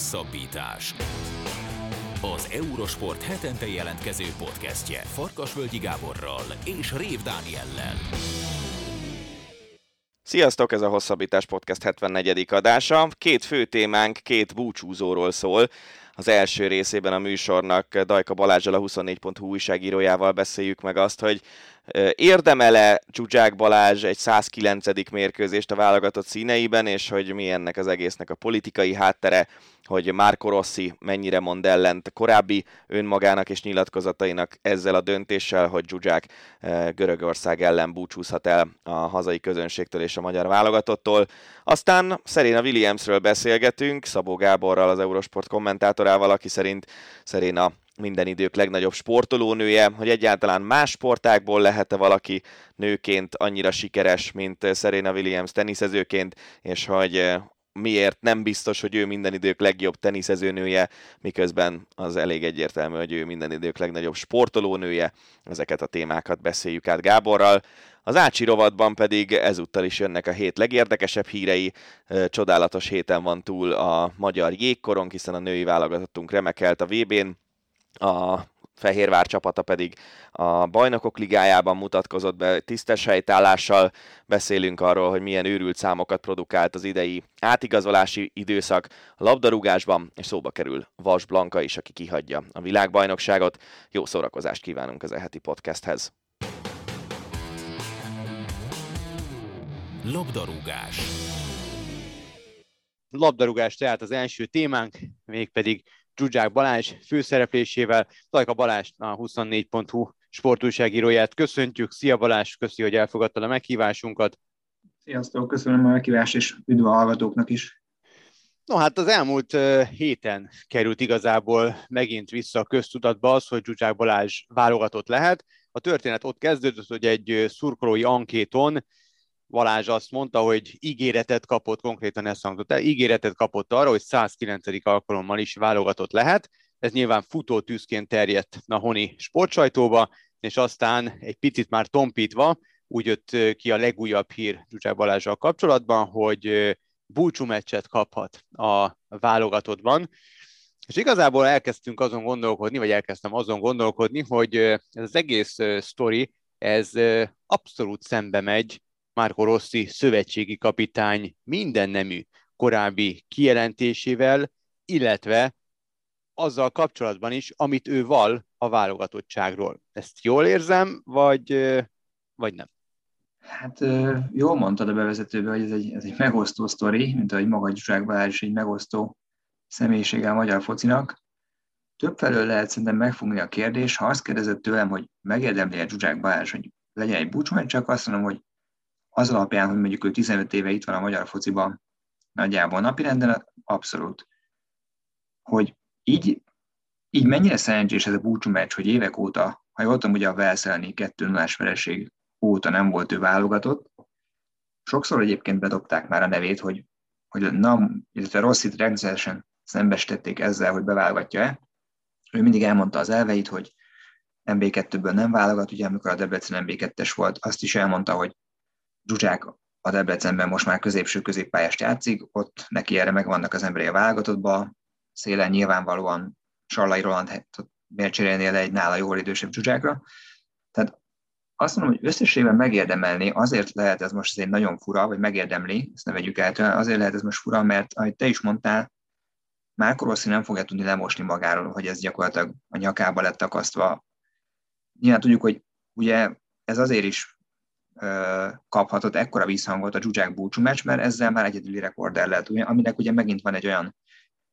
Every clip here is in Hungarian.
Hosszabbítás. Az Eurosport hetente jelentkező podcastje Farkasvölgyi Gáborral és Rév Dániellel. Sziasztok, ez a Hosszabbítás Podcast 74. adása. Két fő témánk, két búcsúzóról szól. Az első részében a műsornak Dajka Balázsal, a 24.hu újságírójával beszéljük meg azt, hogy Érdemele Csuzsák Balázs egy 109. mérkőzést a válogatott színeiben, és hogy mi ennek az egésznek a politikai háttere, hogy Marco Rossi mennyire mond ellent korábbi önmagának és nyilatkozatainak ezzel a döntéssel, hogy Zsuzsák Görögország ellen búcsúzhat el a hazai közönségtől és a magyar válogatottól. Aztán Serena Williamsről beszélgetünk, Szabó Gáborral, az Eurosport kommentátorával, aki szerint Serena minden idők legnagyobb sportolónője, hogy egyáltalán más sportákból lehet-e valaki nőként annyira sikeres, mint Serena Williams teniszezőként, és hogy eh, miért nem biztos, hogy ő minden idők legjobb teniszezőnője, miközben az elég egyértelmű, hogy ő minden idők legnagyobb sportolónője. Ezeket a témákat beszéljük át Gáborral. Az Ácsi rovatban pedig ezúttal is jönnek a hét legérdekesebb hírei. Csodálatos héten van túl a magyar jégkorong, hiszen a női válogatottunk remekelt a VB-n a Fehérvár csapata pedig a bajnokok ligájában mutatkozott be tisztes helytállással. Beszélünk arról, hogy milyen őrült számokat produkált az idei átigazolási időszak a labdarúgásban, és szóba kerül Vas Blanka is, aki kihagyja a világbajnokságot. Jó szórakozást kívánunk az eheti podcasthez. Labdarúgás Labdarúgás tehát az első témánk, mégpedig Zsuzsák Balázs főszereplésével. Tajka Balázs, a 24.hu sportújságíróját köszöntjük. Szia Balázs, köszi, hogy elfogadtad a meghívásunkat. Sziasztok, köszönöm a meghívást, és üdv a hallgatóknak is. No hát az elmúlt héten került igazából megint vissza a köztudatba az, hogy Zsuzsák Balázs válogatott lehet. A történet ott kezdődött, hogy egy szurkolói ankéton Valázs azt mondta, hogy ígéretet kapott, konkrétan ezt hangzott el, ígéretet kapott arra, hogy 109. alkalommal is válogatott lehet. Ez nyilván futó tűzként terjedt a honi sportsajtóba, és aztán egy picit már tompítva úgy jött ki a legújabb hír Zsuzsák Balázsral kapcsolatban, hogy búcsú meccset kaphat a válogatottban. És igazából elkezdtünk azon gondolkodni, vagy elkezdtem azon gondolkodni, hogy ez az egész sztori, ez abszolút szembe megy Marco Rossi szövetségi kapitány minden nemű korábbi kijelentésével, illetve azzal kapcsolatban is, amit ő val a válogatottságról. Ezt jól érzem, vagy, vagy nem? Hát jól mondtad a bevezetőben, hogy ez egy, ez egy megosztó sztori, mint ahogy maga Zsuzsák Balázs is egy megosztó személyisége a magyar focinak. Többfelől lehet szerintem megfogni a kérdés, ha azt kérdezett tőlem, hogy megérdemli a Zsuzsák Balázs, hogy legyen egy búcsú, csak azt mondom, hogy az alapján, hogy mondjuk ő 15 éve itt van a magyar fociban nagyjából napirenden, abszolút. Hogy így, így mennyire szerencsés ez a búcsú meccs, hogy évek óta, ha jól tudom, ugye a Velszelni 2 0 vereség óta nem volt ő válogatott. Sokszor egyébként bedobták már a nevét, hogy, hogy na, illetve Rosszit rendszeresen szembesítették ezzel, hogy beválogatja-e. Ő mindig elmondta az elveit, hogy MB2-ből nem válogat, ugye amikor a Debrecen MB2-es volt, azt is elmondta, hogy Zsuzsák a Debrecenben most már középső középpályást játszik, ott neki erre megvannak az emberei a válogatottba, szélen nyilvánvalóan Sarlai Roland hát miért cserélnél egy nála jól idősebb Zsuzsákra. Tehát azt mondom, hogy összességében megérdemelni, azért lehet ez most egy nagyon fura, vagy megérdemli, ezt ne vegyük el azért lehet ez most fura, mert ahogy te is mondtál, már Rossi nem fogja tudni lemosni magáról, hogy ez gyakorlatilag a nyakába lett akasztva. Nyilván tudjuk, hogy ugye ez azért is kaphatott ekkora vízhangot a Zsuzsák búcsú meccs, mert ezzel már egyedüli rekorder lett, aminek ugye megint van egy olyan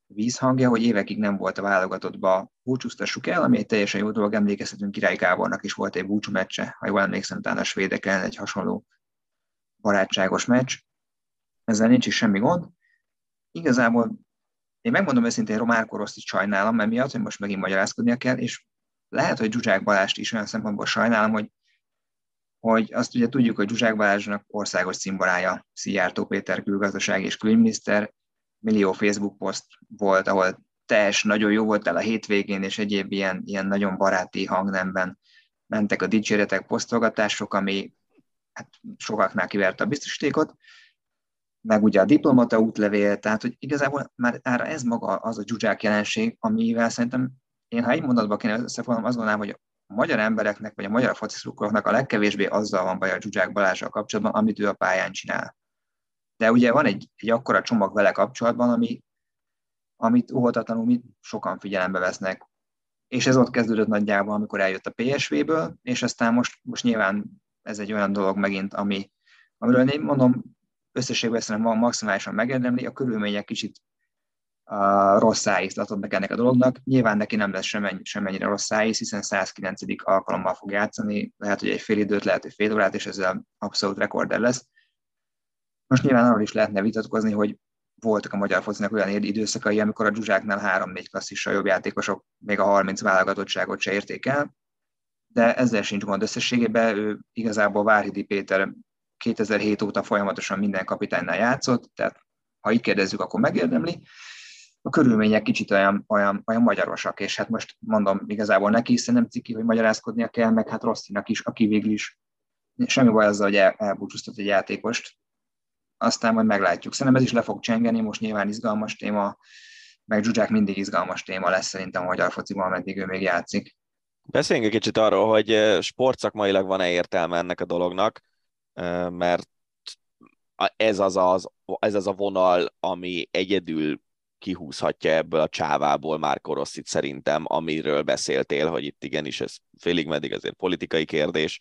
vízhangja, hogy évekig nem volt a válogatottba búcsúztassuk el, ami egy teljesen jó dolog, emlékezhetünk Király Gábornak is volt egy búcsú meccse, ha jól emlékszem, talán a svédek ellen egy hasonló barátságos meccs. Ezzel nincs is semmi gond. Igazából én megmondom őszintén, Román Koroszt is sajnálom, mert miatt, hogy most megint magyarázkodnia kell, és lehet, hogy Zsuzsák Balást is olyan szempontból sajnálom, hogy hogy azt ugye tudjuk, hogy Zsuzsák Balázsnak országos szimbolája Szijjártó Péter külgazdaság és külügyminiszter, millió Facebook poszt volt, ahol teljes, nagyon jó volt el a hétvégén, és egyéb ilyen, ilyen nagyon baráti hangnemben mentek a dicséretek, posztolgatások, ami hát sokaknál kiverte a biztosítékot. meg ugye a diplomata útlevél, tehát hogy igazából már ez maga az a dzsuzsák jelenség, amivel szerintem én ha egy mondatban kéne összefoglalom, azt gondolom, hogy a magyar embereknek, vagy a magyar fociszurkolóknak a legkevésbé azzal van baj a Zsuzsák Balázsral kapcsolatban, amit ő a pályán csinál. De ugye van egy, egy akkora csomag vele kapcsolatban, ami, amit óhatatlanul mi sokan figyelembe vesznek. És ez ott kezdődött nagyjából, amikor eljött a PSV-ből, és aztán most, most nyilván ez egy olyan dolog megint, ami, amiről én mondom, összességben szerintem van maximálisan megérdemli, a körülmények kicsit a rossz meg ennek a dolognak. Nyilván neki nem lesz semennyi, semmennyire rossz szájíz, hiszen 109. alkalommal fog játszani, lehet, hogy egy fél időt, lehet, hogy fél órát, és ezzel abszolút rekorder lesz. Most nyilván arról is lehetne vitatkozni, hogy voltak a magyar focinak olyan időszakai, amikor a Zsuzsáknál 3-4 klasszissal jobb játékosok még a 30 válogatottságot se érték el, de ezzel sincs gond összességében. Ő igazából Várhidi Péter 2007 óta folyamatosan minden kapitánynál játszott, tehát ha így kérdezzük, akkor megérdemli a körülmények kicsit olyan, olyan, olyan magyarosak, és hát most mondom, igazából neki is nem ciki, hogy magyarázkodnia kell, meg hát Rosszinak is, aki végül is semmi baj azzal, hogy el, elbúcsúztat egy játékost, aztán majd meglátjuk. Szerintem ez is le fog csengeni, most nyilván izgalmas téma, meg Zsuzsák mindig izgalmas téma lesz szerintem a magyar fociban, ameddig ő még játszik. Beszéljünk egy kicsit arról, hogy sportszakmailag van-e értelme ennek a dolognak, mert ez az, az, ez az a vonal, ami egyedül kihúzhatja ebből a csávából már Rosszit szerintem, amiről beszéltél, hogy itt igenis ez félig meddig azért politikai kérdés.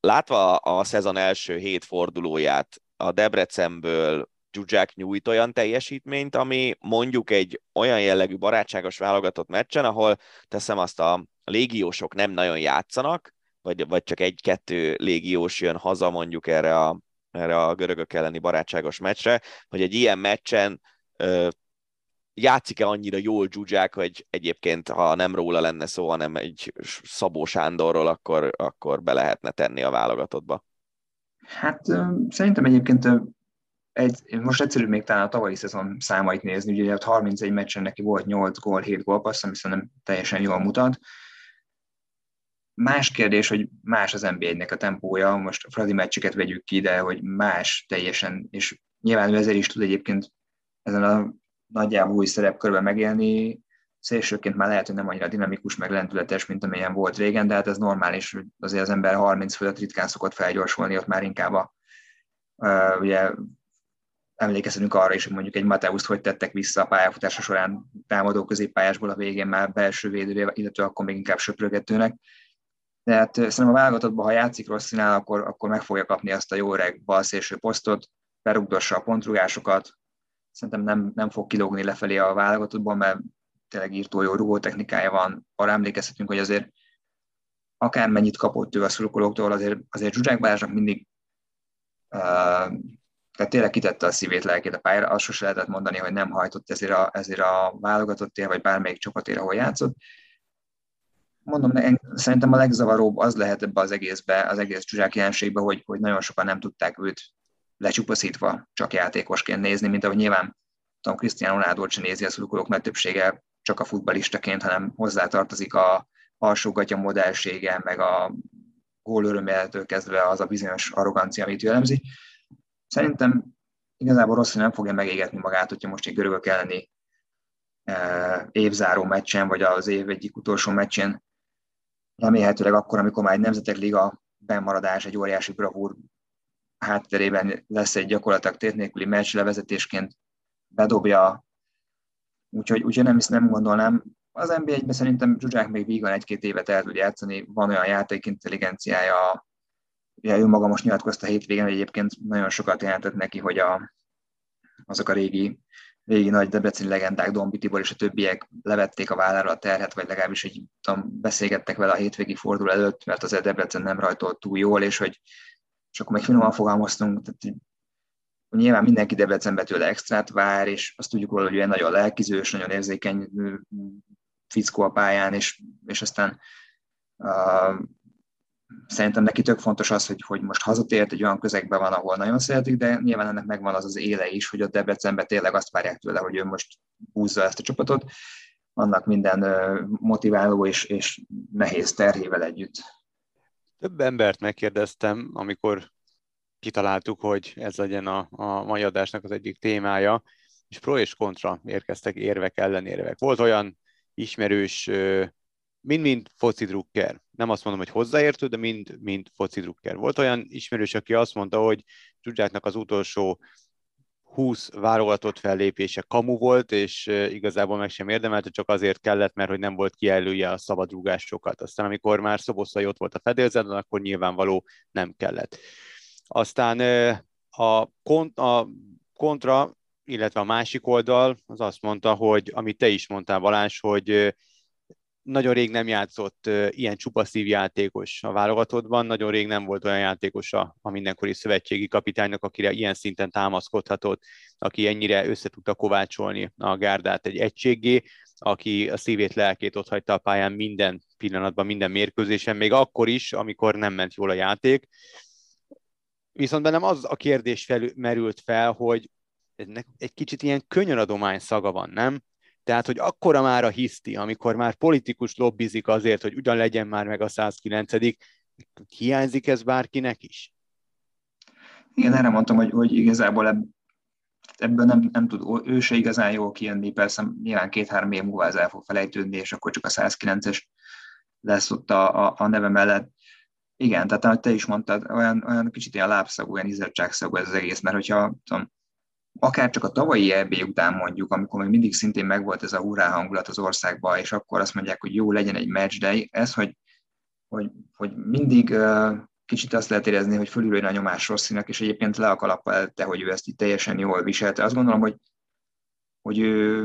Látva a szezon első hét fordulóját, a Debrecenből Zsuzsák nyújt olyan teljesítményt, ami mondjuk egy olyan jellegű barátságos válogatott meccsen, ahol teszem azt a légiósok nem nagyon játszanak, vagy, vagy csak egy-kettő légiós jön haza mondjuk erre a erre a görögök elleni barátságos meccsre, hogy egy ilyen meccsen ö, játszik-e annyira jól Zsuzsák, hogy egyébként, ha nem róla lenne szó, hanem egy Szabó Sándorról, akkor, akkor be lehetne tenni a válogatottba? Hát szerintem egyébként egy, most egyszerű még talán a tavalyi szezon számait nézni, ugye 31 meccsen neki volt 8 gól, 7 gólpassz, ami szerintem teljesen jól mutat. Más kérdés, hogy más az NBA-nek a tempója, most a Fradi meccseket vegyük ki, de hogy más teljesen, és nyilván ezért is tud egyébként ezen a nagyjából új szerepkörben megélni, szélsőként már lehet, hogy nem annyira dinamikus, meg lendületes, mint amilyen volt régen, de hát ez normális, hogy azért az ember 30 fölött ritkán szokott felgyorsulni, ott már inkább a, uh, ugye emlékezhetünk arra is, hogy mondjuk egy Mateuszt hogy tettek vissza a pályafutása során támadó középpályásból a végén már belső védőre, illetve akkor még inkább söprögetőnek. Tehát szerintem a válogatottban, ha játszik Rosszinál, akkor, akkor meg fogja kapni azt a jó öreg balszélső posztot, berugdossa a pontrugásokat, szerintem nem, nem fog kilógni lefelé a válogatottban, mert tényleg írtó jó rugó technikája van. Arra emlékezhetünk, hogy azért akármennyit kapott ő a szurkolóktól, azért, azért Zsuzsák Balázsnak mindig uh, tehát tényleg kitette a szívét, lelkét a pályára, azt sose lehetett mondani, hogy nem hajtott ezért a, ezért a válogatottért, vagy bármelyik csapatért, ahol játszott mondom, szerintem a legzavaróbb az lehet ebbe az egészbe, az egész csuzsák jelenségbe, hogy, hogy nagyon sokan nem tudták őt lecsupaszítva csak játékosként nézni, mint ahogy nyilván tudom, Cristiano Ronaldo sem nézi a szurkolók nagy többsége csak a futbalistaként, hanem hozzátartozik a alsógatja modellsége, meg a gól öröméletől kezdve az a bizonyos arrogancia, amit jellemzi. Szerintem igazából rossz, hogy nem fogja megégetni magát, hogyha most egy görögök elleni eh, évzáró meccsen, vagy az év egyik utolsó meccsen remélhetőleg akkor, amikor már egy nemzetek liga bennmaradás, egy óriási bravúr hátterében lesz egy gyakorlatilag tét nélküli meccs levezetésként bedobja, úgyhogy, úgyhogy nem, nem gondolnám. Az NBA-ben szerintem Zsuzsák még vígan egy-két évet el tud játszani, van olyan játék intelligenciája, ugye ő maga most nyilatkozta hétvégén, hogy egyébként nagyon sokat jelentett neki, hogy a, azok a régi régi nagy debreceni legendák, Dombi Tibor és a többiek levették a vállára a terhet, vagy legalábbis egy, tudom, beszélgettek vele a hétvégi fordul előtt, mert azért Debrecen nem rajtolt túl jól, és hogy és akkor még finoman fogalmaztunk, tehát nyilván mindenki Debrecenbe tőle extrát vár, és azt tudjuk róla, hogy olyan nagyon lelkizős, nagyon érzékeny fickó a pályán, és, és aztán szerintem neki tök fontos az, hogy, hogy most hazatért, egy olyan közegben van, ahol nagyon szeretik, de nyilván ennek megvan az az éle is, hogy a Debrecenben tényleg azt várják tőle, hogy ő most húzza ezt a csapatot, annak minden motiváló és, és nehéz terhével együtt. Több embert megkérdeztem, amikor kitaláltuk, hogy ez legyen a, a mai adásnak az egyik témája, és pro és kontra érkeztek érvek, ellenérvek. Volt olyan ismerős, mind-mind foci drukker. Nem azt mondom, hogy hozzáértő, de mind, mind foci drukker. Volt olyan ismerős, aki azt mondta, hogy Zsuzsáknak az utolsó 20 válogatott fellépése kamu volt, és igazából meg sem érdemelte, csak azért kellett, mert hogy nem volt kijelölje a szabadrúgásokat. Aztán amikor már Szoboszlai ott volt a fedélzeten, akkor nyilvánvaló nem kellett. Aztán a, kont, a kontra, illetve a másik oldal az azt mondta, hogy amit te is mondtál, Balázs, hogy nagyon rég nem játszott ilyen csupaszív játékos a válogatottban, nagyon rég nem volt olyan játékos a, a mindenkori szövetségi kapitánynak, akire ilyen szinten támaszkodhatott, aki ennyire össze tudta kovácsolni a gárdát egy egységé, aki a szívét, lelkét ott hagyta a pályán minden pillanatban, minden mérkőzésen, még akkor is, amikor nem ment jól a játék. Viszont bennem az a kérdés fel, merült fel, hogy ennek egy kicsit ilyen könyöradomány szaga van, nem? Tehát, hogy akkora már a hiszti, amikor már politikus lobbizik azért, hogy ugyan legyen már meg a 109 hiányzik ez bárkinek is? Igen, erre mondtam, hogy, hogy igazából ebb, ebből nem, nem tud ő se igazán jól kijönni, persze nyilván két-három év múlva ez el fog felejtődni, és akkor csak a 109-es lesz ott a, a, a neve mellett. Igen, tehát ahogy te is mondtad, olyan, olyan kicsit ilyen lábszagú, olyan izzadságszagú ez az egész, mert hogyha tudom, akár csak a tavalyi EB után mondjuk, amikor még mindig szintén megvolt ez a hurrá hangulat az országban, és akkor azt mondják, hogy jó, legyen egy match day, ez, hogy, hogy, hogy mindig kicsit azt lehet érezni, hogy fölülről a nyomás Rosszinak, és egyébként le a kalappa te, hogy ő ezt így teljesen jól viselte. Azt gondolom, hogy, hogy ő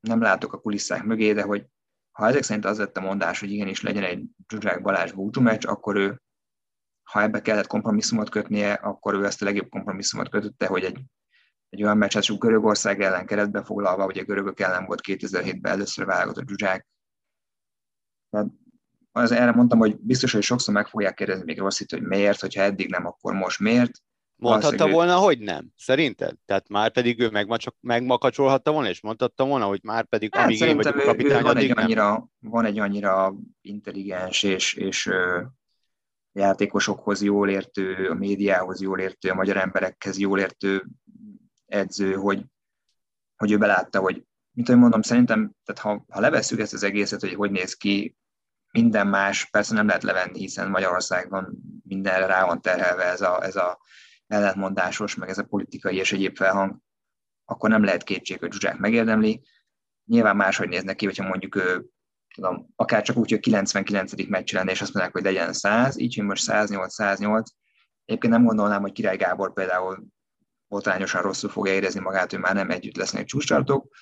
nem látok a kulisszák mögé, de hogy ha ezek szerint az lett a mondás, hogy igenis legyen egy Zsuzsák Balázs búcsú meccs, akkor ő, ha ebbe kellett kompromisszumot kötnie, akkor ő ezt a legjobb kompromisszumot kötötte, hogy egy egy olyan meccset, csak Görögország ellen keretbe foglalva, ugye görögök ellen volt 2007-ben először válogatott Zsuzsák. Tehát az erre mondtam, hogy biztos, hogy sokszor meg fogják kérdezni még Rosszit, hogy miért, hogyha eddig nem, akkor most miért. Mondhatta volna, hogy nem, szerinted? Tehát már pedig ő megmacsak, megmakacsolhatta volna, és mondhatta volna, hogy már pedig hát amíg én vagyok a kapitány, van egy, annyira, van egy annyira intelligens és, és ö, játékosokhoz jól értő, a médiához jól értő, a magyar emberekhez jól értő edző, hogy, hogy ő belátta, hogy mint ahogy mondom, szerintem, tehát ha, ha levesszük ezt az egészet, hogy hogy néz ki, minden más, persze nem lehet levenni, hiszen Magyarországban mindenre rá van terhelve ez a, ez a ellentmondásos, meg ez a politikai és egyéb felhang, akkor nem lehet kétség, hogy Zsuzsák megérdemli. Nyilván máshogy néznek ki, hogyha mondjuk ő, tudom, akár csak úgy, hogy 99. meccs lenne, és azt mondják, hogy legyen 100, így, hogy most 108-108. Egyébként nem gondolnám, hogy Király Gábor például botrányosan rosszul fogja érezni magát, hogy már nem együtt lesznek csúcstartók.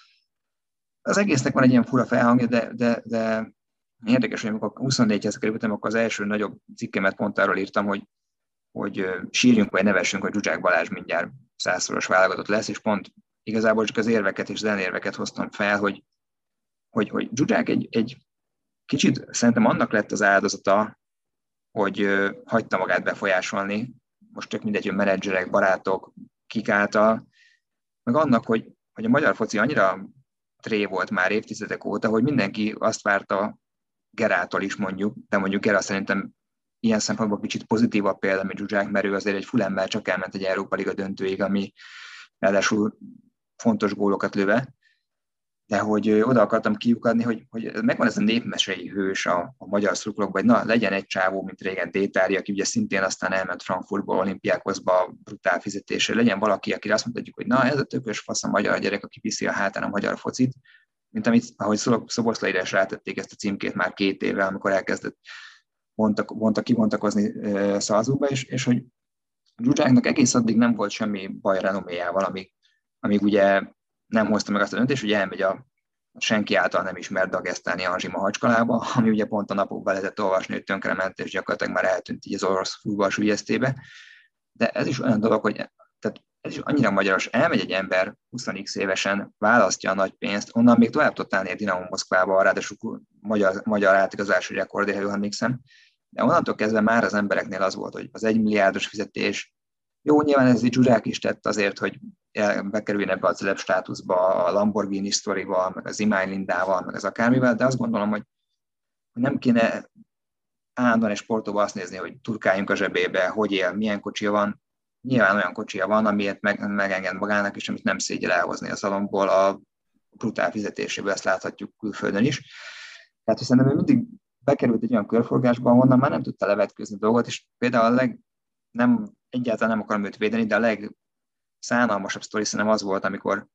Az egésznek van egy ilyen fura felhangja, de, de, de érdekes, hogy amikor 24-hez kerültem, akkor az első nagyobb cikkemet pont arról írtam, hogy, hogy sírjunk vagy nevessünk, hogy Zsuzsák Balázs mindjárt százszoros válogatott lesz, és pont igazából csak az érveket és zenérveket hoztam fel, hogy, hogy, hogy Zsuzsák egy, egy kicsit szerintem annak lett az áldozata, hogy hagyta magát befolyásolni, most tök mindegy, hogy menedzserek, barátok, kik által, meg annak, hogy, hogy a magyar foci annyira tré volt már évtizedek óta, hogy mindenki azt várta Gerától is mondjuk, de mondjuk Gerá szerintem ilyen szempontból kicsit pozitívabb példa, mint Zsuzsák, mert ő azért egy fulemmel csak elment egy Európa Liga döntőig, ami ráadásul fontos gólokat löve, de hogy oda akartam kiukadni, hogy, hogy megvan ez a népmesei hős a, a magyar szurkolókban, hogy na, legyen egy csávó, mint régen Détári, aki ugye szintén aztán elment Frankfurtból olimpiákozba brutál fizetésre, legyen valaki, aki azt mondhatjuk, hogy na, ez a tökös fasz a magyar gyerek, aki viszi a hátán a magyar focit, mint amit, ahogy Szoboszlaire is rátették ezt a címkét már két éve, amikor elkezdett bontak, bontak, kibontakozni e, Szalzóba, és, és hogy Zsuzsáknak egész addig nem volt semmi baj renoméjával, amíg, amíg ugye nem hozta meg azt a döntést, hogy elmegy a senki által nem ismert Dagestani Anzsima hacskalába, ami ugye pont a napokban lehetett olvasni, hogy tönkrement, és gyakorlatilag már eltűnt így az orosz futball sügyeztébe. De ez is olyan dolog, hogy tehát ez is annyira magyaros, elmegy egy ember 20 évesen, választja a nagy pénzt, onnan még tovább tudtál a Dinamo Moszkvába, ráadásul magyar, magyar átigazási rekord, ha emlékszem, de onnantól kezdve már az embereknél az volt, hogy az egy milliárdos fizetés, jó, nyilván ez egy Zsuzsák is tett azért, hogy bekerüljön ebbe a celeb státuszba, a Lamborghini sztorival, meg az Imány Lindával, meg az akármivel, de azt gondolom, hogy nem kéne állandóan egy sportóban azt nézni, hogy turkáljunk a zsebébe, hogy él, milyen kocsi van. nyilván olyan kocsija van, amiért meg, megenged magának, és amit nem szégyel elhozni a szalomból a brutál fizetéséből, ezt láthatjuk külföldön is. Tehát szerintem ő mindig bekerült egy olyan körforgásba, ahonnan már nem tudta levetkőzni dolgot, és például a leg, nem, egyáltalán nem akarom őt védeni, de a legszánalmasabb sztori szerintem az volt, amikor,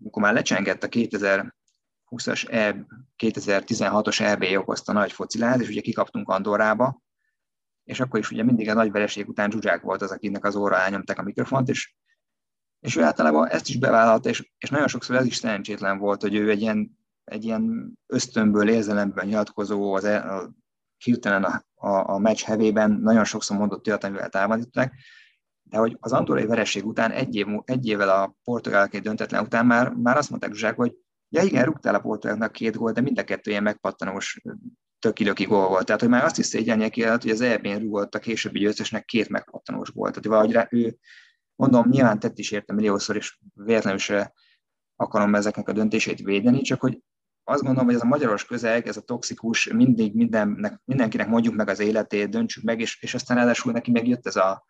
amikor már lecsengett a 2020-as, e, 2016-os EB okozta nagy fociláz, és ugye kikaptunk Andorrába, és akkor is ugye mindig a nagy vereség után Zsuzsák volt az, akinek az óra elnyomták a mikrofont, és, és ő általában ezt is bevállalta, és, és nagyon sokszor ez is szerencsétlen volt, hogy ő egy ilyen, egy ilyen ösztönből, érzelemből nyilatkozó, az el, a, hirtelen a, a, a meccs hevében nagyon sokszor mondott olyat, amivel támadították, de hogy az andorrai vereség után, egy, év, egy évvel a portugálként döntetlen után már, már azt mondták Zsuzsák, hogy ja igen, rúgtál a portugálnak két gólt, de mind a kettő ilyen megpattanós tökilöki gól volt. Tehát, hogy már azt is szégyenje ki, hogy az EB-n rúgott a későbbi győztesnek két megpattanós volt. Tehát valahogy rá, ő, mondom, nyilván tett is érte milliószor, és véletlenül se akarom ezeknek a döntését védeni, csak hogy azt gondolom, hogy ez a magyaros közeg, ez a toxikus, mindig mindennek, mindenkinek mondjuk meg az életét, döntsük meg, és, és aztán ráadásul neki megjött ez a,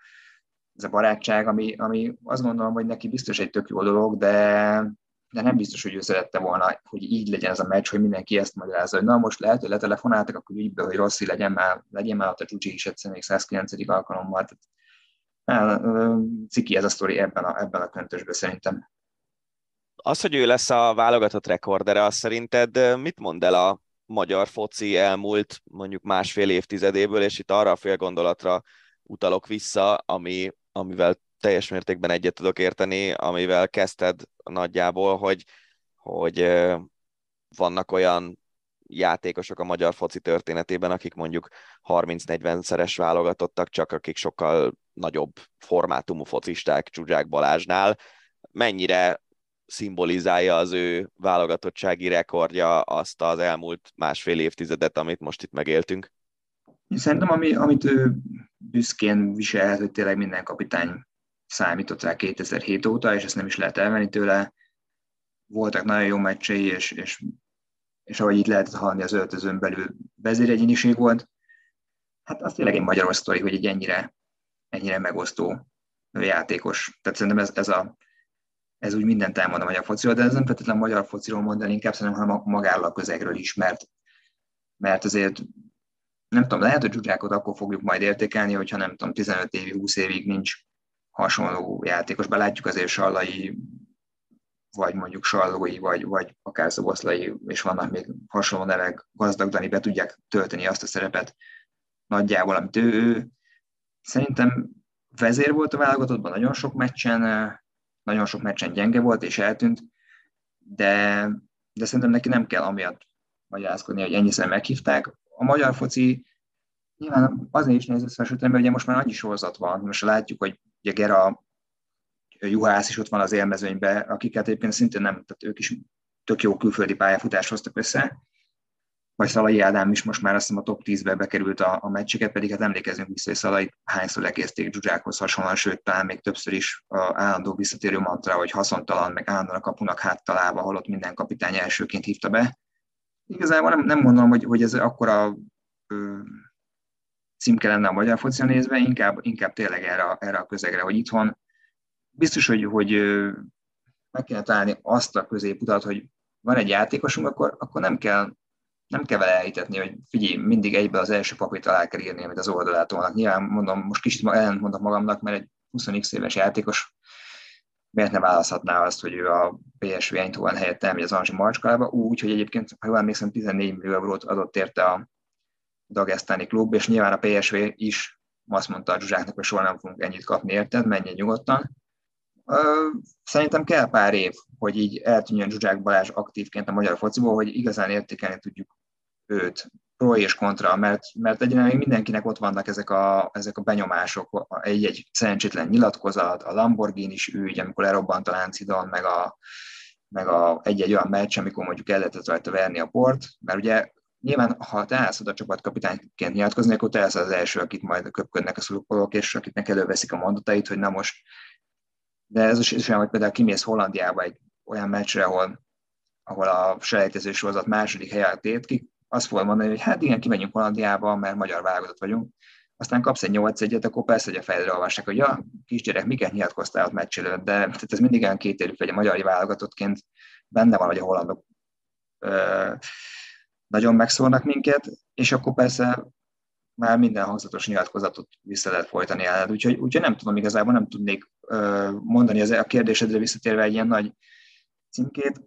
ez a barátság, ami, ami azt gondolom, hogy neki biztos egy tök jó dolog, de, de nem biztos, hogy ő szerette volna, hogy így legyen ez a meccs, hogy mindenki ezt magyarázza, hogy na most lehet, hogy letelefonáltak, akkor ügybe, hogy Rossi legyen már, legyen már ott a Csúcsi is egyszer még 109. alkalommal. Tehát, ciki ez a sztori ebben a, ebben a köntösben szerintem. Az, hogy ő lesz a válogatott rekordere, az szerinted mit mond el a magyar foci elmúlt mondjuk másfél évtizedéből, és itt arra a fél utalok vissza, ami, amivel teljes mértékben egyet tudok érteni, amivel kezdted nagyjából, hogy, hogy vannak olyan játékosok a magyar foci történetében, akik mondjuk 30-40 szeres válogatottak, csak akik sokkal nagyobb formátumú focisták Csuzsák Balázsnál. Mennyire szimbolizálja az ő válogatottsági rekordja azt az elmúlt másfél évtizedet, amit most itt megéltünk? Szerintem, ami, amit ő büszkén viselhet, hogy tényleg minden kapitány számított rá 2007 óta, és ezt nem is lehet elvenni tőle. Voltak nagyon jó meccsei, és, és, és ahogy itt lehetett hallani, az öltözön belül vezéregyéniség volt. Hát az tényleg egy magyaros sztori, hogy egy ennyire, ennyire megosztó játékos. Tehát szerintem ez, ez, a, ez úgy mindent elmond a magyar fociról, de ez nem feltétlenül a magyar fociról mondani, inkább szerintem, hanem magáról a közegről is, mert, mert azért nem tudom, lehet, hogy Zsuzsákot akkor fogjuk majd értékelni, hogyha nem tudom, 15 évig, 20 évig nincs hasonló játékos. Belátjuk azért Sallai, vagy mondjuk Sallói, vagy, vagy akár Szoboszlai, és vannak még hasonló nevek, gazdag Dani be tudják tölteni azt a szerepet nagyjából, amit ő, ő szerintem vezér volt a válogatottban, nagyon sok meccsen, nagyon sok meccsen gyenge volt és eltűnt, de, de szerintem neki nem kell amiatt magyarázkodni, hogy ennyiszer meghívták. A magyar foci nyilván azért is nehéz összehasonlítani, mert ugye most már annyi sorozat van, most látjuk, hogy ugye Gera, Juhász is ott van az élmezőnyben, akiket egyébként szintén nem, tehát ők is tök jó külföldi pályafutást hoztak össze, vagy Szalai Ádám is most már azt hiszem a top 10-be bekerült a, a meccseket, pedig hát emlékezünk vissza, hogy Szalai hányszor lekézték Zsuzsákhoz hasonlóan, sőt, talán még többször is a állandó visszatérő mantra, hogy haszontalan, meg állandóan a kapunak háttalálva, holott minden kapitány elsőként hívta be. Igazából nem, nem mondom, hogy, hogy ez akkora ö, címke lenne a magyar focia nézve, inkább, inkább tényleg erre, erre a közegre, hogy itthon biztos, hogy, hogy meg kéne találni azt a középutat, hogy van egy játékosunk, akkor, akkor nem kell nem kell vele elhitetni, hogy figyelj, mindig egybe az első papírt alá kell írni, amit az oldalát tolnak. Nyilván mondom, most kicsit ellent mondok magamnak, mert egy 20 éves játékos miért ne választhatná azt, hogy ő a PSV Eindhoven helyett elmegy az Anzsi Marcskába, úgy, hogy egyébként, ha jól emlékszem, 14 millió eurót adott érte a dagesztáni klub, és nyilván a PSV is azt mondta a Zsuzsáknak, hogy soha nem fogunk ennyit kapni, érted, menjen nyugodtan. Szerintem kell pár év, hogy így eltűnjön Zsuzsák Balázs aktívként a magyar fociból, hogy igazán értékelni tudjuk őt, pro és kontra, mert, mert még mindenkinek ott vannak ezek a, ezek a benyomások, egy-egy szerencsétlen nyilatkozat, a Lamborghini is ügy, amikor lerobbant a Láncidon, meg a, meg a egy-egy olyan meccs, amikor mondjuk el lehetett rajta verni a port, mert ugye Nyilván, ha te állsz oda csapatkapitányként nyilatkozni, akkor te állsz az első, akit majd köpködnek a szurkolók, és akiknek előveszik a mondatait, hogy na most. De ez is olyan, hogy például kimész Hollandiába egy olyan meccsre, ahol, ahol a selejtező sorozat második helyet tét ki, azt fogod mondani, hogy hát igen, kimegyünk Hollandiába, mert magyar válogatott vagyunk. aztán kapsz egy 8 egyet, akkor persze, hogy a fejedre olvassák, hogy ja, kisgyerek, miket nyilatkoztál ott meccs de tehát ez mindig olyan kétérű, hogy a magyar válogatottként benne van, hogy a hollandok ö, nagyon megszólnak minket, és akkor persze már minden hangzatos nyilatkozatot vissza lehet folytani el. Úgyhogy, úgyhogy nem tudom, igazából nem tudnék ö, mondani az, a kérdésedre visszatérve egy ilyen nagy címkét,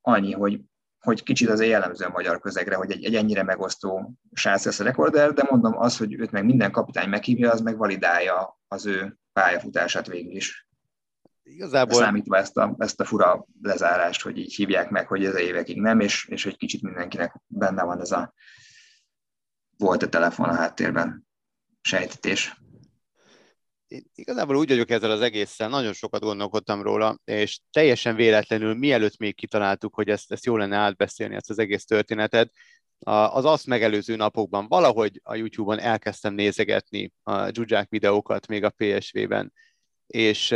annyi, hogy hogy kicsit az jellemző a magyar közegre, hogy egy, egy ennyire megosztó srác lesz a rekorder, de mondom az, hogy őt meg minden kapitány meghívja, az meg validálja az ő pályafutását végül is. Igazából... Számítva ezt a, ezt a fura lezárást, hogy így hívják meg, hogy ez évekig nem, és, és hogy kicsit mindenkinek benne van ez a volt a telefon a háttérben sejtetés igazából úgy vagyok ezzel az egésszel, nagyon sokat gondolkodtam róla, és teljesen véletlenül, mielőtt még kitaláltuk, hogy ezt, ezt jó lenne átbeszélni, ezt az egész történetet, az azt megelőző napokban valahogy a YouTube-on elkezdtem nézegetni a Zsuzsák videókat még a PSV-ben, és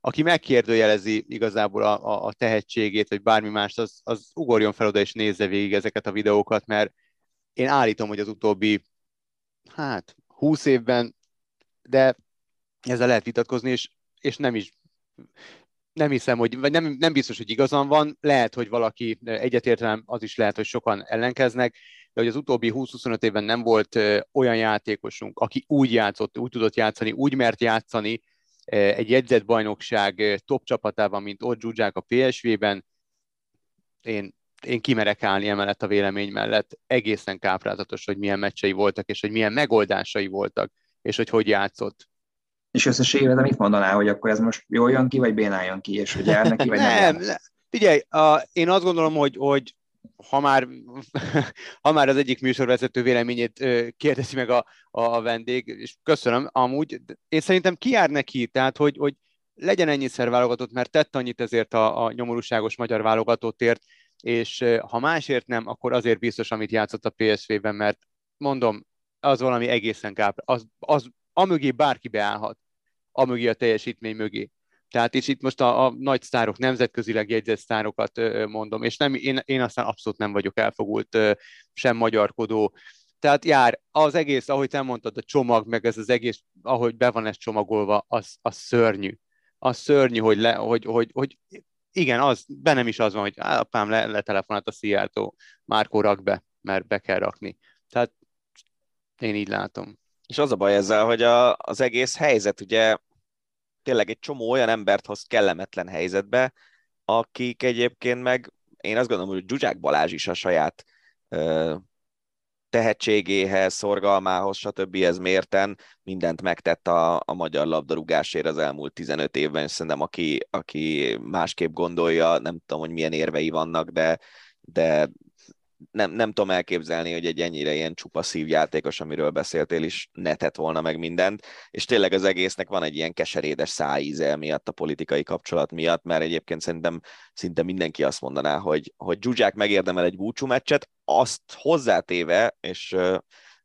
aki megkérdőjelezi igazából a, a, a tehetségét, vagy bármi más, az, az ugorjon fel oda és nézze végig ezeket a videókat, mert én állítom, hogy az utóbbi, hát, 20 évben, de ezzel lehet vitatkozni, és, és nem is nem hiszem, hogy, vagy nem, nem biztos, hogy igazam van, lehet, hogy valaki egyetértelem, az is lehet, hogy sokan ellenkeznek, de hogy az utóbbi 20-25 évben nem volt olyan játékosunk, aki úgy játszott, úgy tudott játszani, úgy mert játszani egy jegyzett bajnokság top csapatában, mint ott Zsuzsák a PSV-ben, én, én kimerek állni emellett a vélemény mellett. Egészen káprázatos, hogy milyen meccsei voltak, és hogy milyen megoldásai voltak, és hogy hogy játszott és összességében mit mondaná, hogy akkor ez most jól jön ki, vagy bénáljon ki, és hogy jár neki, vagy nem? nem, nem. Figyelj, a, én azt gondolom, hogy, hogy ha már, ha már az egyik műsorvezető véleményét kérdezi meg a, a vendég, és köszönöm, amúgy én szerintem ki jár neki, tehát hogy, hogy legyen ennyiszer válogatott, mert tett annyit ezért a, a nyomorúságos magyar válogatottért, és ha másért nem, akkor azért biztos, amit játszott a PSV-ben, mert mondom, az valami egészen kápra, az, az amögé bárki beállhat, amögé a teljesítmény mögé. Tehát és itt most a, a nagy sztárok, nemzetközileg jegyzett sztárokat ö, mondom, és nem, én, én aztán abszolút nem vagyok elfogult, ö, sem magyarkodó. Tehát jár, az egész, ahogy te mondtad, a csomag, meg ez az egész, ahogy be van ez csomagolva, az, az szörnyű. Az szörnyű, hogy, le, hogy, hogy, hogy igen, az, bennem is az van, hogy apám le, letelefonált a Szijjártó, Márkó rak be, mert be kell rakni. Tehát én így látom. És az a baj ezzel, hogy a, az egész helyzet ugye tényleg egy csomó olyan embert hoz kellemetlen helyzetbe, akik egyébként meg, én azt gondolom, hogy Zsuzsák Balázs is a saját ö, tehetségéhez, szorgalmához, stb. ez mérten mindent megtett a, a magyar labdarúgásért az elmúlt 15 évben, és szerintem aki, aki másképp gondolja, nem tudom, hogy milyen érvei vannak, de, de nem, nem tudom elképzelni, hogy egy ennyire ilyen csupa szívjátékos, amiről beszéltél is, netett volna meg mindent, és tényleg az egésznek van egy ilyen keserédes szájíze miatt, a politikai kapcsolat miatt, mert egyébként szerintem szinte mindenki azt mondaná, hogy, hogy Zsuzsák megérdemel egy búcsú meccset, azt hozzátéve, és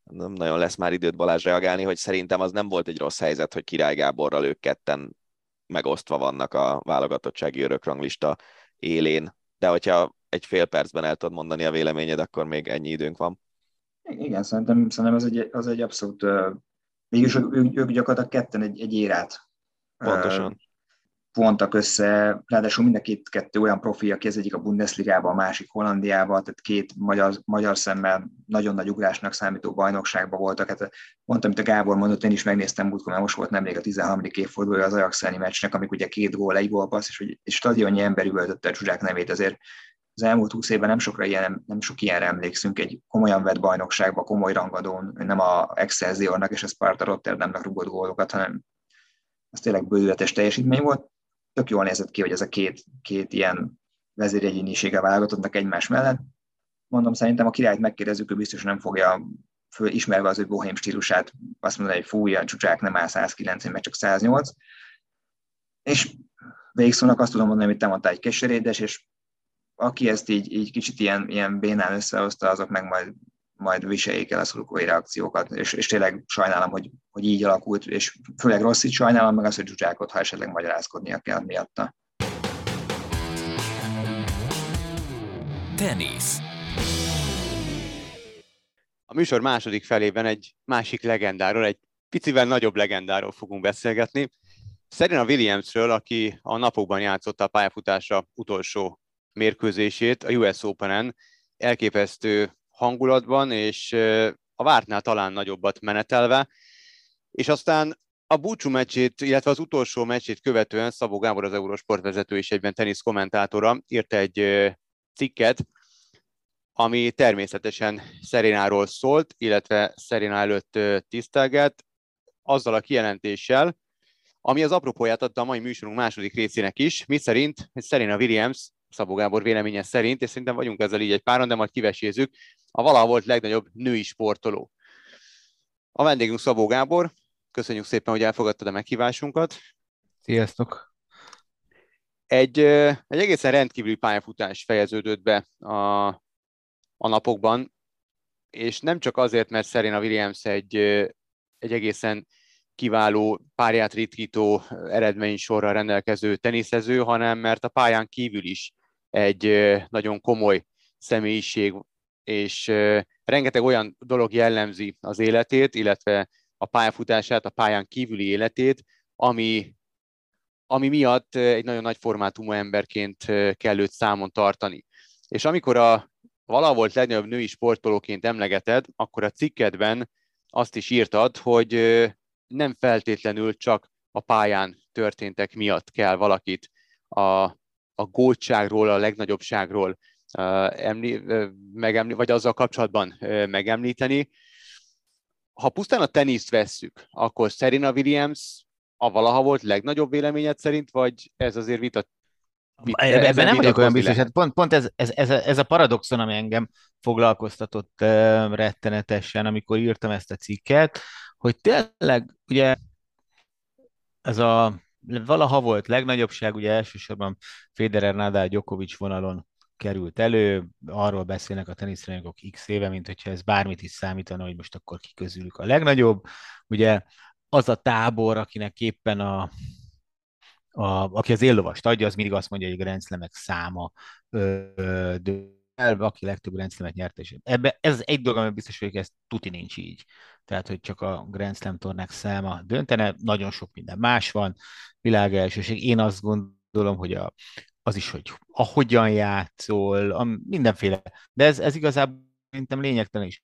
nem nagyon lesz már időt Balázs reagálni, hogy szerintem az nem volt egy rossz helyzet, hogy Király Gáborral ők ketten megosztva vannak a válogatottsági örökranglista élén. De hogyha egy fél percben el tudod mondani a véleményed, akkor még ennyi időnk van. Igen, szerintem, szerintem az, egy, az egy abszolút, mégis ők, ők gyakorlatilag ketten egy, egy érát Pontosan. Vontak össze, ráadásul mind a két kettő olyan profi, aki az egyik a Bundesligában, a másik Hollandiában, tehát két magyar, magyar szemmel nagyon nagy ugrásnak számító bajnokságban voltak. Hát mondtam, amit a Gábor mondott, én is megnéztem múltkor, mert most volt nemrég a 13. évfordulója az Ajax meccsnek, amik ugye két gól, egy gólpassz, és hogy egy stadionnyi ember üvöltötte a Zsuzsák nevét, azért az elmúlt húsz évben nem sokra ilyen, nem sok ilyenre emlékszünk, egy komolyan vett bajnokságba, komoly rangadón, nem a Excelsiornak és a Sparta Rotterdamnak rugott gólokat, hanem az tényleg bődületes teljesítmény volt. Tök jól nézett ki, hogy ez a két, két ilyen vezéregyénisége válogatottnak egymás mellett. Mondom, szerintem a királyt megkérdezzük, ő biztos nem fogja föl, ismerve az ő bohém stílusát, azt mondani, hogy fúj, a csúcsák nem áll 190, meg csak 108. És végszónak azt tudom mondani, amit te mondtál, egy keserédes, és aki ezt így, így kicsit ilyen, ilyen bénán összehozta, azok meg majd, majd viseljék el a szurkolói reakciókat, és, és tényleg sajnálom, hogy, hogy így alakult, és főleg rossz így sajnálom, meg az, hogy Zsuzsákot, ha esetleg magyarázkodnia kell miatta. Tenisz. A műsor második felében egy másik legendáról, egy picivel nagyobb legendáról fogunk beszélgetni. Serena Williamsről, aki a napokban játszotta a pályafutása utolsó mérkőzését a US Open-en, elképesztő hangulatban, és a vártnál talán nagyobbat menetelve, és aztán a búcsú meccsét, illetve az utolsó meccsét követően Szabó Gábor, az Eurosport vezető és egyben tenisz kommentátora írt egy cikket, ami természetesen Szerináról szólt, illetve Szerina előtt tisztelget, azzal a kijelentéssel, ami az apropóját adta a mai műsorunk második részének is, mi szerint Szerina Williams, Szabó Gábor véleménye szerint, és szerintem vagyunk ezzel így egy páron, de majd kivesézzük, a valaha volt legnagyobb női sportoló. A vendégünk Szabó Gábor, köszönjük szépen, hogy elfogadtad a meghívásunkat. Sziasztok! Egy, egy egészen rendkívüli pályafutás fejeződött be a, a napokban, és nem csak azért, mert Serena Williams egy, egy egészen kiváló, párját ritkító eredménysorral rendelkező teniszező, hanem mert a pályán kívül is egy nagyon komoly személyiség, és rengeteg olyan dolog jellemzi az életét, illetve a pályafutását, a pályán kívüli életét, ami, ami miatt egy nagyon nagy formátumú emberként kell őt számon tartani. És amikor a valaha volt legnagyobb női sportolóként emlegeted, akkor a cikkedben azt is írtad, hogy nem feltétlenül csak a pályán történtek miatt kell valakit a, a gótságról, a legnagyobbságról emli, megemli, vagy azzal kapcsolatban megemlíteni. Ha pusztán a teniszt vesszük, akkor Serena Williams a valaha volt legnagyobb véleményed szerint, vagy ez azért vita, Ebben, nem vagyok olyan biztos, hát pont, pont ez, ez, ez, a, ez a paradoxon, ami engem foglalkoztatott uh, rettenetesen, amikor írtam ezt a cikket, hogy tényleg ugye ez a valaha volt legnagyobbság, ugye elsősorban Federer, Nadal, Djokovic vonalon került elő, arról beszélnek a teniszrajongók x éve, mint hogyha ez bármit is számítana, hogy most akkor ki közülük a legnagyobb. Ugye az a tábor, akinek éppen a, a aki az éllovast adja, az mindig azt mondja, hogy a grenzlemek száma ö, el, aki legtöbb grenzlemet nyert, és ebbe, ez egy dolog, ami biztos, hogy ez tuti nincs így. Tehát, hogy csak a Grand Slam tornák száma döntene, nagyon sok minden más van, világ elsőség. Én azt gondolom, hogy a, az is, hogy ahogyan játszol, a, mindenféle. De ez, ez igazából szerintem lényegtelen is.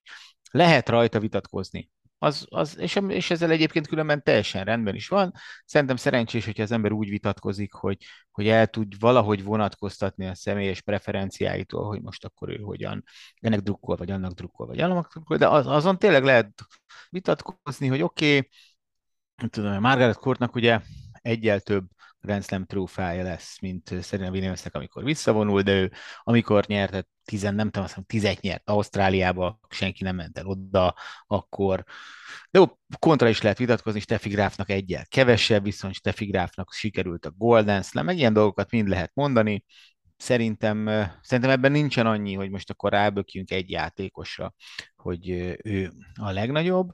Lehet rajta vitatkozni. Az, az, és, és ezzel egyébként különben teljesen rendben is van. Szerintem szerencsés, hogyha az ember úgy vitatkozik, hogy, hogy el tud valahogy vonatkoztatni a személyes preferenciáitól, hogy most akkor ő hogyan ennek drukkol, vagy annak drukkol, vagy annak drukkol, de az, azon tényleg lehet vitatkozni, hogy oké, okay, tudom, Margaret Courtnak ugye egyel több Grand Slam trófája lesz, mint Serena Williamsnek, amikor visszavonul, de ő amikor nyert, tizen, nem tudom, azt mondom, tizet nyert Ausztráliába, senki nem ment el oda, akkor. De jó, kontra is lehet vitatkozni, Steffi Grafnak egyel kevesebb, viszont Steffi Grafnak sikerült a Golden Slam, meg ilyen dolgokat mind lehet mondani. Szerintem, szerintem ebben nincsen annyi, hogy most akkor rábökjünk egy játékosra, hogy ő a legnagyobb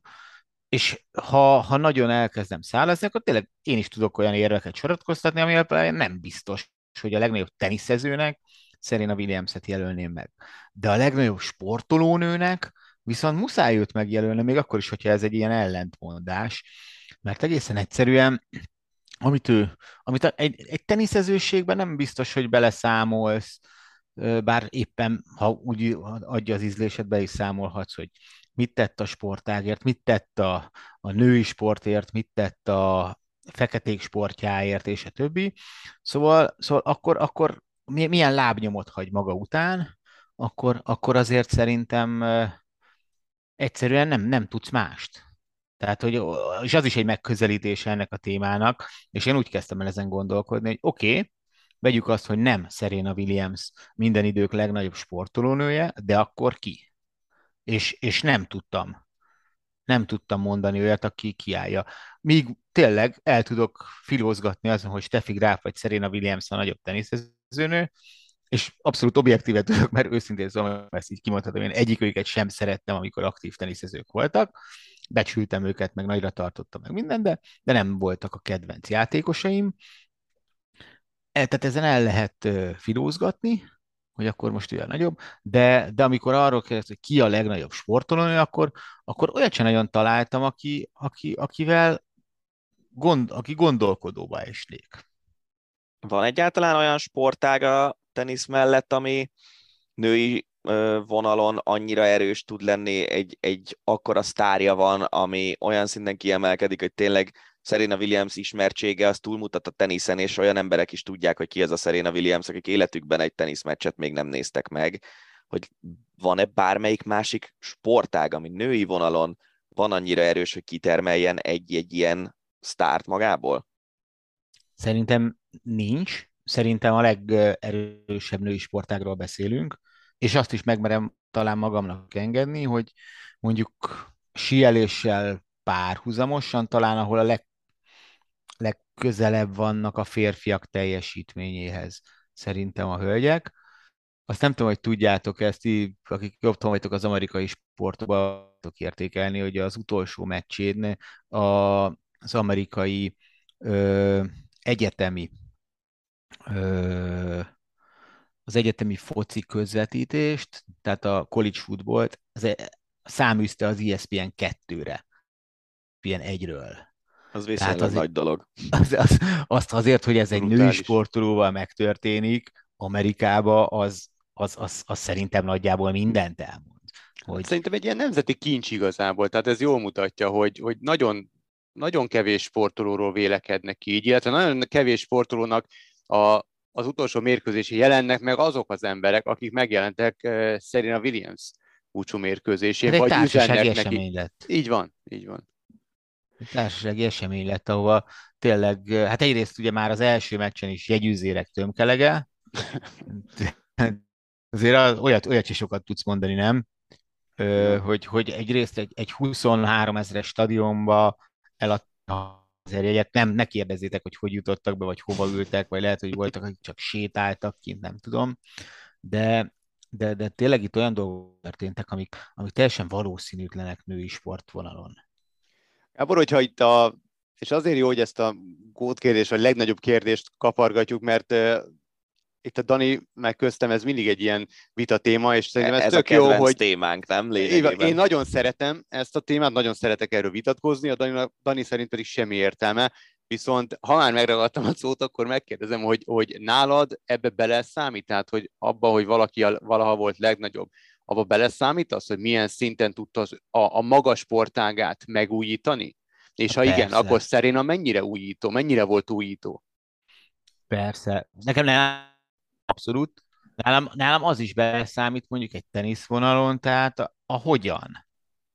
és ha, ha nagyon elkezdem szállazni, akkor tényleg én is tudok olyan érveket soratkoztatni, ami nem biztos, hogy a legnagyobb teniszezőnek Serena Williams-et jelölném meg. De a legnagyobb sportolónőnek viszont muszáj őt megjelölni, még akkor is, hogyha ez egy ilyen ellentmondás, mert egészen egyszerűen amit ő, amit egy, egy teniszezőségben nem biztos, hogy beleszámolsz, bár éppen, ha úgy adja az ízlésed, be is számolhatsz, hogy mit tett a sportágért, mit tett a, a női sportért, mit tett a feketék sportjáért, és a többi. Szóval, szóval akkor, akkor milyen lábnyomot hagy maga után, akkor, akkor azért szerintem egyszerűen nem, nem tudsz mást. Tehát, hogy, és az is egy megközelítése ennek a témának, és én úgy kezdtem el ezen gondolkodni, hogy oké, okay, vegyük azt, hogy nem Serena Williams minden idők legnagyobb sportolónője, de akkor ki? És, és nem tudtam. Nem tudtam mondani olyat, aki kiállja. Míg tényleg el tudok filózgatni azon, hogy Steffi Graf vagy Serena Williams a nagyobb teniszezőnő, és abszolút objektívet tudok, mert őszintén szóval ezt így kimondhatom, én egyikőket sem szerettem, amikor aktív teniszezők voltak, becsültem őket, meg nagyra tartottam meg minden, de, de nem voltak a kedvenc játékosaim. E, tehát ezen el lehet filózgatni, hogy akkor most ő a nagyobb, de, de amikor arról kérdez, hogy ki a legnagyobb sportolónő, akkor, akkor olyat sem nagyon találtam, aki, aki, akivel gond, aki gondolkodóba esnék. Van egyáltalán olyan sportág a tenisz mellett, ami női vonalon annyira erős tud lenni, egy, egy akkora sztárja van, ami olyan szinten kiemelkedik, hogy tényleg Serena Williams ismertsége az túlmutat a teniszen, és olyan emberek is tudják, hogy ki ez a Serena Williams, akik életükben egy teniszmeccset még nem néztek meg, hogy van-e bármelyik másik sportág, ami női vonalon van annyira erős, hogy kitermeljen egy-egy ilyen sztárt magából? Szerintem nincs. Szerintem a legerősebb női sportágról beszélünk, és azt is megmerem talán magamnak engedni, hogy mondjuk sieléssel párhuzamosan talán, ahol a leg, legközelebb vannak a férfiak teljesítményéhez szerintem a hölgyek. Azt nem tudom, hogy tudjátok ezt, akik jobban vagytok az amerikai sportban, tudok értékelni, hogy az utolsó meccsén a, az amerikai ö, egyetemi ö, az egyetemi foci közvetítést, tehát a college footballt, az e, száműzte az ESPN 2-re, ESPN 1-ről. Az viszonylag azért, nagy dolog. Az, az, azt azért, hogy ez egy női sportolóval megtörténik, Amerikába, az, az, az, az szerintem nagyjából mindent elmond. Hogy... Szerintem egy ilyen nemzeti kincs igazából, tehát ez jól mutatja, hogy, hogy nagyon, nagyon kevés sportolóról vélekednek így, illetve nagyon kevés sportolónak a, az utolsó mérkőzési jelennek meg azok az emberek, akik megjelentek uh, Serena Williams búcsú mérkőzésén, vagy üzennek neki. Lett. Így van, így van. Társasági esemény lett, ahova tényleg, hát egyrészt ugye már az első meccsen is jegyűzérek tömkelege, azért az, olyat, olyat is sokat tudsz mondani, nem? Ö, hogy, hogy egyrészt egy, egy 23 ezeres stadionba eladta azért jegyet, nem, ne kérdezzétek, hogy hogy jutottak be, vagy hova ültek, vagy lehet, hogy voltak, akik csak sétáltak kint, nem tudom, de, de, de tényleg itt olyan dolgok történtek, amik, amik teljesen valószínűtlenek női sportvonalon. Gábor, hogyha itt a, és azért jó, hogy ezt a gótkérdés, vagy legnagyobb kérdést kapargatjuk, mert itt a Dani meg köztem, ez mindig egy ilyen vita téma, és szerintem ez, ez tök a jó, hogy... témánk, nem? Lényegében. Én nagyon szeretem ezt a témát, nagyon szeretek erről vitatkozni, a Dani, Dani szerint pedig semmi értelme, viszont ha már megragadtam a szót, akkor megkérdezem, hogy, hogy nálad ebbe bele számít, tehát hogy abba, hogy valaki valaha volt legnagyobb, abba bele számít az, hogy milyen szinten tudta az, a, a magas sportágát megújítani? És ha Persze. igen, akkor Szeréna mennyire újító, mennyire volt újító? Persze. Nekem nem abszolút. Nálam, nálam az is beszámít mondjuk egy teniszvonalon, tehát a, a hogyan.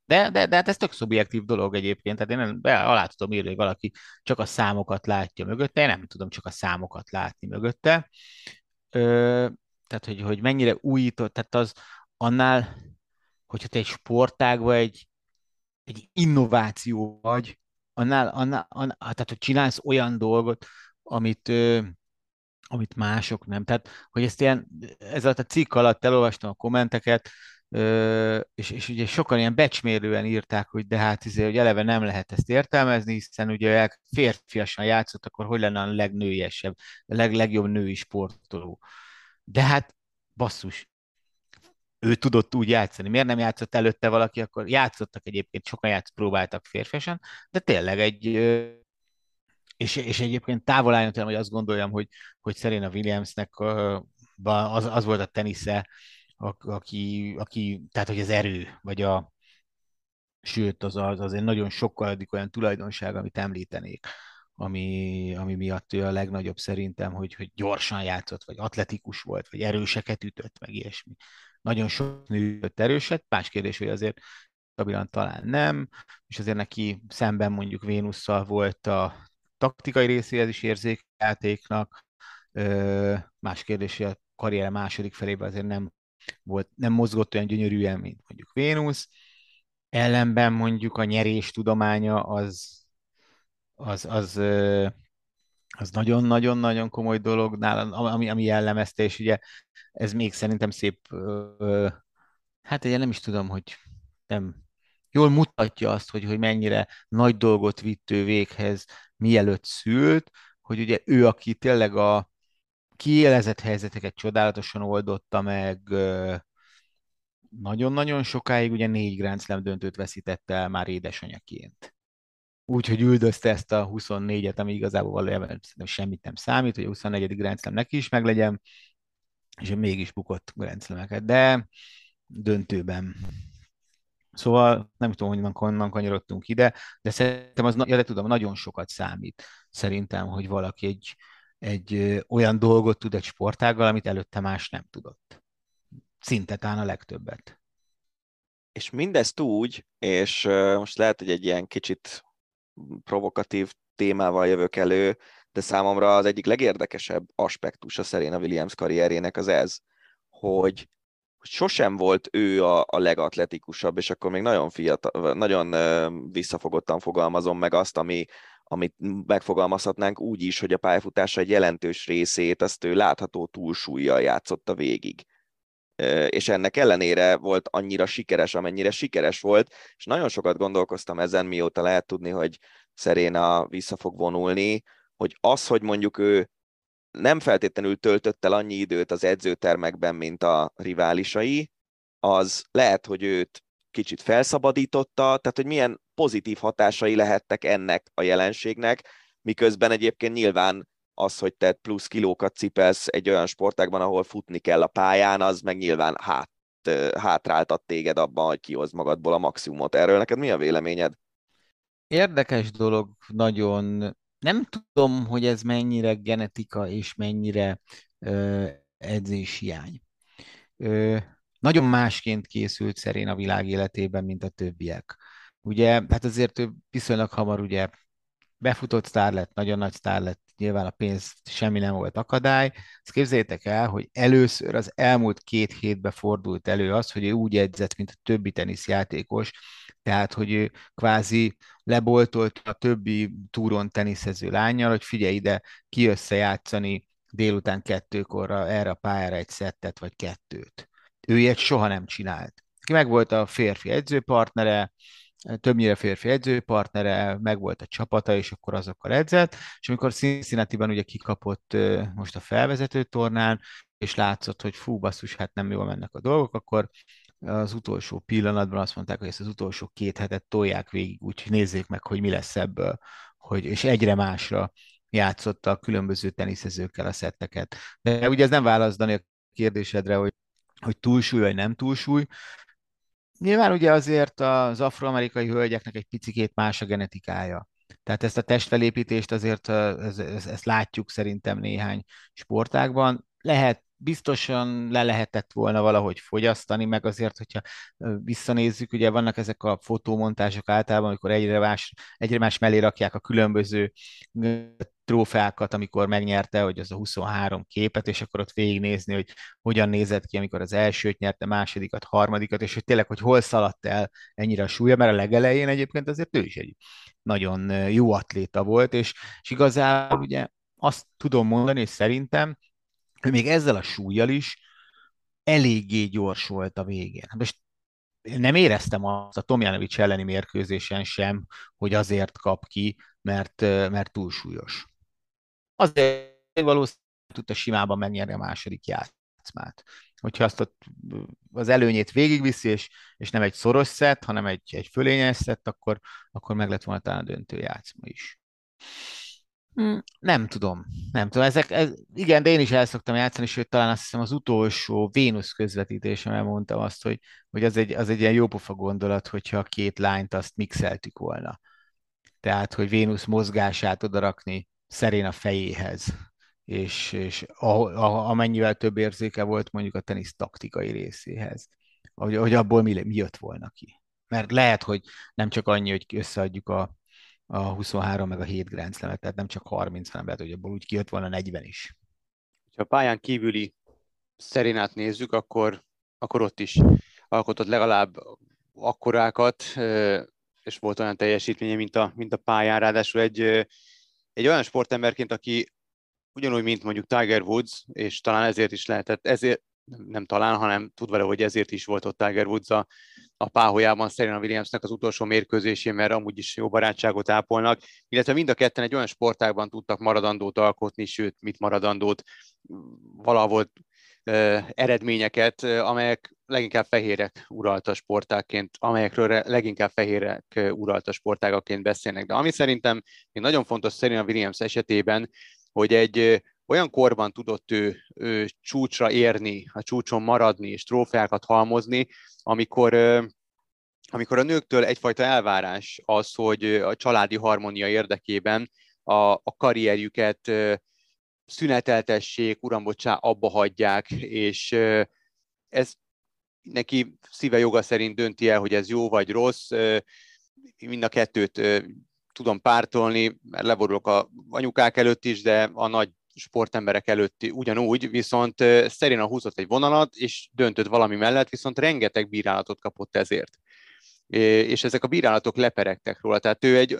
De, de, de hát ez tök szubjektív dolog egyébként, tehát én nem, be, alá tudom írni, hogy valaki csak a számokat látja mögötte, én nem tudom csak a számokat látni mögötte. Ö, tehát, hogy, hogy mennyire újított, tehát az annál, hogyha te egy sportágban egy, egy innováció vagy, annál, annál, annál, tehát hogy csinálsz olyan dolgot, amit, amit mások nem. Tehát, hogy ezt ilyen, ez a cikk alatt elolvastam a kommenteket, és, és ugye sokan ilyen becsmérően írták, hogy de hát izé, hogy eleve nem lehet ezt értelmezni, hiszen ugye férfiasan játszott, akkor hogy lenne a legnőiesebb, a leg, legjobb női sportoló. De hát basszus, ő tudott úgy játszani. Miért nem játszott előtte valaki, akkor játszottak egyébként, sokan játszott, próbáltak férfiasan, de tényleg egy és, és egyébként távol álljon tőlem, hogy azt gondoljam, hogy, hogy Serena Williamsnek az, az volt a tenisze, aki, aki, tehát hogy az erő, vagy a, sőt, az, az, az egy nagyon sokkal olyan tulajdonság, amit említenék, ami, ami miatt ő a legnagyobb szerintem, hogy, hogy gyorsan játszott, vagy atletikus volt, vagy erőseket ütött, meg ilyesmi. Nagyon sok nő erőset, más kérdés, hogy azért stabilan talán nem, és azért neki szemben mondjuk Vénusszal volt a taktikai részéhez is érzék. Más kérdés, hogy a karrier második felében azért nem volt, nem mozgott olyan gyönyörűen, mint mondjuk Vénusz. Ellenben mondjuk a nyerés tudománya az, az, az, az nagyon-nagyon-nagyon komoly dolog nála, ami, ami jellemezte, és ugye ez még szerintem szép, hát én nem is tudom, hogy nem, jól mutatja azt, hogy, hogy mennyire nagy dolgot vitt ő véghez mielőtt szült, hogy ugye ő, aki tényleg a, kiélezett helyzeteket csodálatosan oldotta meg, nagyon-nagyon sokáig ugye négy Grand Slam döntőt veszítette el már édesanyaként. Úgyhogy üldözte ezt a 24-et, ami igazából valójában szerintem semmit nem számít, hogy a 24. Grand Slam neki is meglegyen, és mégis bukott Grand Slam-eket, de döntőben. Szóval nem tudom, hogy honnan kanyarodtunk ide, de szerintem az, ja, de tudom, nagyon sokat számít szerintem, hogy valaki egy, egy olyan dolgot tud egy sportággal, amit előtte más nem tudott. Szinte talán a legtöbbet. És mindezt úgy, és most lehet, hogy egy ilyen kicsit provokatív témával jövök elő, de számomra az egyik legérdekesebb aspektus a Serena Williams karrierjének az ez, hogy sosem volt ő a, a legatletikusabb, és akkor még nagyon fiatal, nagyon visszafogottan fogalmazom meg azt, ami, amit megfogalmazhatnánk úgy is, hogy a pályafutása egy jelentős részét azt ő látható túlsúlyjal játszotta végig. És ennek ellenére volt annyira sikeres, amennyire sikeres volt, és nagyon sokat gondolkoztam ezen, mióta lehet tudni, hogy Szeréna vissza fog vonulni, hogy az, hogy mondjuk ő nem feltétlenül töltött el annyi időt az edzőtermekben, mint a riválisai, az lehet, hogy őt kicsit felszabadította, tehát hogy milyen pozitív hatásai lehettek ennek a jelenségnek, miközben egyébként nyilván az, hogy te plusz kilókat cipelsz egy olyan sportágban, ahol futni kell a pályán, az meg nyilván hát, hátráltat téged abban, hogy kihoz magadból a maximumot. Erről neked mi a véleményed? Érdekes dolog nagyon nem tudom, hogy ez mennyire genetika és mennyire ö, edzéshiány. Ö, nagyon másként készült szerén a világ életében, mint a többiek. Ugye, hát azért ő viszonylag hamar ugye befutott sztár lett, nagyon nagy sztár lett, nyilván a pénz semmi nem volt akadály. Ezt képzeljétek el, hogy először az elmúlt két hétben fordult elő az, hogy ő úgy edzett, mint a többi teniszjátékos, tehát, hogy ő kvázi leboltolt a többi túron teniszező lányjal, hogy figyelj ide, ki összejátszani délután kettőkorra erre a pályára egy szettet vagy kettőt. Ő ilyet soha nem csinált. Meg volt a férfi edzőpartnere, többnyire férfi edzőpartnere, meg volt a csapata, és akkor azokkal edzett, és amikor Cincinnati-ban ugye kikapott most a felvezető tornán, és látszott, hogy fú, basszus, hát nem jól mennek a dolgok, akkor az utolsó pillanatban azt mondták, hogy ezt az utolsó két hetet tolják végig, úgyhogy nézzék meg, hogy mi lesz ebből, hogy, és egyre másra játszotta a különböző teniszezőkkel a szetteket. De ugye ez nem választani a kérdésedre, hogy, hogy túlsúly vagy nem túlsúly. Nyilván ugye azért az afroamerikai hölgyeknek egy picikét más a genetikája. Tehát ezt a testfelépítést azért ezt, ezt látjuk szerintem néhány sportágban. Lehet biztosan le lehetett volna valahogy fogyasztani, meg azért, hogyha visszanézzük, ugye vannak ezek a fotómontások általában, amikor egyre más, egyre más mellé rakják a különböző trófeákat, amikor megnyerte, hogy az a 23 képet, és akkor ott végignézni, hogy hogyan nézett ki, amikor az elsőt nyerte, másodikat, harmadikat, és hogy tényleg, hogy hol szaladt el ennyire a súlya, mert a legelején egyébként azért ő is egy nagyon jó atléta volt, és, és igazából ugye azt tudom mondani, és szerintem még ezzel a súlyjal is eléggé gyors volt a végén. Most nem éreztem azt a Tomjanovics elleni mérkőzésen sem, hogy azért kap ki, mert, mert túlsúlyos. Azért valószínűleg tudta simában megnyerni a második játszmát. Hogyha azt az előnyét végigviszi, és, és nem egy szoros szett, hanem egy, egy fölényes szett, akkor, akkor meg lett volna talán a döntő játszma is. Hmm, nem tudom, nem tudom. Ezek, ez, igen, de én is el szoktam játszani, sőt, talán azt hiszem az utolsó Vénusz közvetítésem mondtam azt, hogy, hogy az, egy, az egy ilyen jópofa gondolat, hogyha a két lányt azt mixeltük volna. Tehát, hogy Vénusz mozgását odarakni szerén a fejéhez, és, és a, a, amennyivel több érzéke volt mondjuk a tenisz taktikai részéhez, hogy, hogy abból mi, mi jött volna ki. Mert lehet, hogy nem csak annyi, hogy összeadjuk a, a 23 meg a 7 Grand Slam-et, tehát nem csak 30, hanem lehet, hogy abból úgy kijött volna 40 is. Ha a pályán kívüli Szerinát nézzük, akkor, akkor ott is alkotott legalább akkorákat, és volt olyan teljesítménye, mint a, mint a pályán, ráadásul egy, egy olyan sportemberként, aki ugyanúgy, mint mondjuk Tiger Woods, és talán ezért is lehetett, ezért nem talán, hanem tudva, hogy ezért is volt ott Tiger Woods a, a páholyában Serena Williamsnek az utolsó mérkőzésén, mert amúgy is jó barátságot ápolnak, illetve mind a ketten egy olyan sportágban tudtak maradandót alkotni, sőt, mit maradandót, valahol eredményeket, amelyek leginkább fehérek uralta sportáként, amelyekről leginkább fehérek uralta sportágaként beszélnek. De ami szerintem még nagyon fontos Serena Williams esetében, hogy egy olyan korban tudott ő, ő csúcsra érni, a csúcson maradni és trófeákat halmozni, amikor amikor a nőktől egyfajta elvárás az, hogy a családi harmónia érdekében a, a karrierjüket szüneteltessék, uram, bocsá, abba hagyják, és ez neki szíve joga szerint dönti el, hogy ez jó vagy rossz. Mind a kettőt tudom pártolni, mert leborulok a anyukák előtt is, de a nagy sportemberek előtt ugyanúgy, viszont Szerina húzott egy vonalat, és döntött valami mellett, viszont rengeteg bírálatot kapott ezért. És ezek a bírálatok leperegtek róla. Tehát ő egy,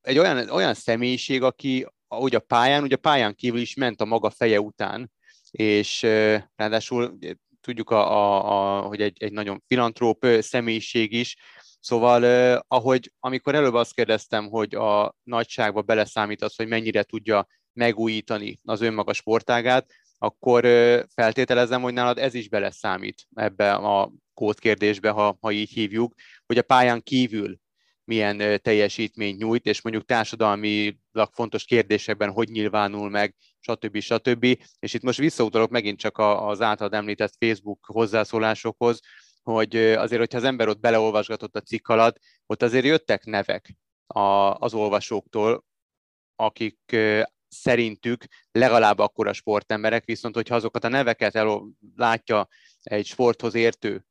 egy olyan, olyan személyiség, aki ahogy a pályán, ugye a pályán kívül is ment a maga feje után, és ráadásul tudjuk, a, a, a, hogy egy, egy nagyon filantróp személyiség is, Szóval, ahogy amikor előbb azt kérdeztem, hogy a nagyságba beleszámít az, hogy mennyire tudja megújítani az önmaga sportágát, akkor feltételezem, hogy nálad ez is beleszámít ebbe a kódkérdésbe, ha, ha így hívjuk, hogy a pályán kívül milyen teljesítményt nyújt, és mondjuk társadalmilag fontos kérdésekben hogy nyilvánul meg, stb. stb. És itt most visszautalok megint csak az általad említett Facebook hozzászólásokhoz, hogy azért, hogyha az ember ott beleolvasgatott a cikk alatt, ott azért jöttek nevek az olvasóktól, akik szerintük legalább akkora sportemberek, viszont hogyha azokat a neveket el, látja egy sporthoz értő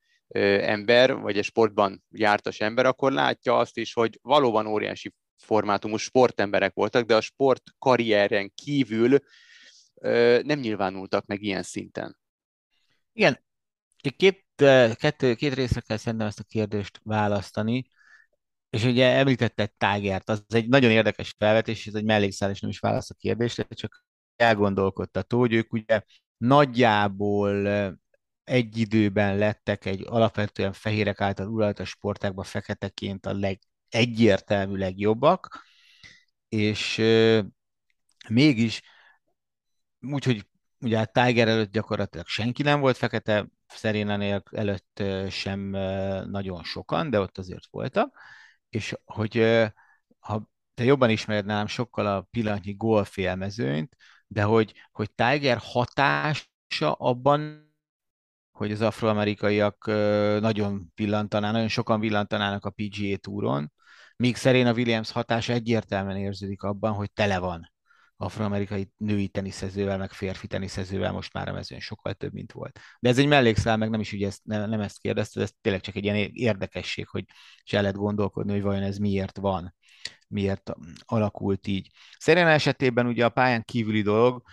ember, vagy egy sportban jártas ember, akkor látja azt is, hogy valóban óriási formátumú sportemberek voltak, de a sport karrieren kívül nem nyilvánultak meg ilyen szinten. Igen, két, kettő, két részre kell szerintem ezt a kérdést választani, és ugye említette Tágert, az egy nagyon érdekes felvetés, ez egy mellékszál, és nem is válasz a kérdésre, csak elgondolkodtató, hogy ők ugye nagyjából egy időben lettek egy alapvetően fehérek által uralt a sportákban feketeként a leg, egyértelmű legjobbak, és euh, mégis úgyhogy ugye a Tiger előtt gyakorlatilag senki nem volt fekete, Serena előtt sem nagyon sokan, de ott azért voltak, és hogy ha te jobban ismered nálam sokkal a pillanatnyi golfélmezőnyt, de hogy, hogy Tiger hatása abban hogy az afroamerikaiak nagyon villantanának, nagyon sokan villantanának a PGA túron, míg Serena Williams hatása egyértelműen érződik abban, hogy tele van afroamerikai női teniszezővel, meg férfi teniszezővel most már a mezőn sokkal több, mint volt. De ez egy mellékszál, meg nem is ugye ezt, nem, nem ezt kérdezted, ez tényleg csak egy ilyen érdekesség, hogy is el lehet gondolkodni, hogy vajon ez miért van, miért alakult így. Serena esetében ugye a pályán kívüli dolog,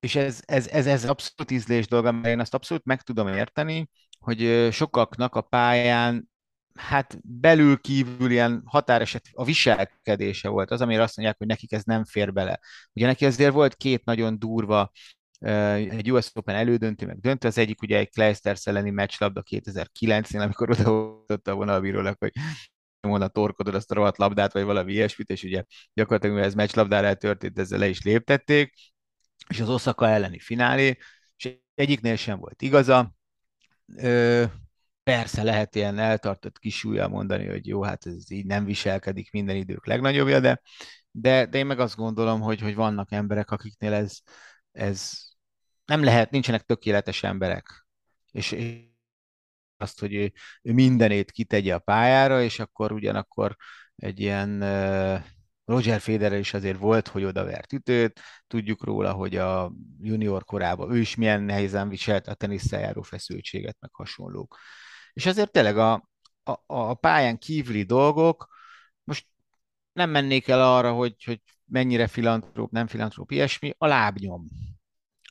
és ez, ez, ez, ez abszolút ízlés dolga, mert én azt abszolút meg tudom érteni, hogy sokaknak a pályán hát belül kívül ilyen határeset a viselkedése volt az, amire azt mondják, hogy nekik ez nem fér bele. Ugye neki azért volt két nagyon durva egy US Open elődöntő, meg döntő, az egyik ugye egy Kleisters elleni meccslabda 2009-nél, amikor oda a vonalbírónak, hogy volna torkodod azt a rohadt labdát, vagy valami ilyesmit, és ugye gyakorlatilag, mivel ez meccslabdára történt, ezzel le is léptették, és az Osaka elleni finálé, és egyiknél sem volt igaza. Persze lehet ilyen eltartott kisúlyjal mondani, hogy jó, hát ez így nem viselkedik minden idők legnagyobbja, de, de, de én meg azt gondolom, hogy, hogy vannak emberek, akiknél ez, ez nem lehet, nincsenek tökéletes emberek. És azt, hogy ő, ő mindenét kitegye a pályára, és akkor ugyanakkor egy ilyen Roger Federer is azért volt, hogy odavert ütőt, tudjuk róla, hogy a junior korában ő is milyen nehézen viselt a tenisszel járó feszültséget, meg hasonlók. És azért tényleg a, a, a pályán kívüli dolgok, most nem mennék el arra, hogy, hogy mennyire filantróp, nem filantróp, ilyesmi, a lábnyom.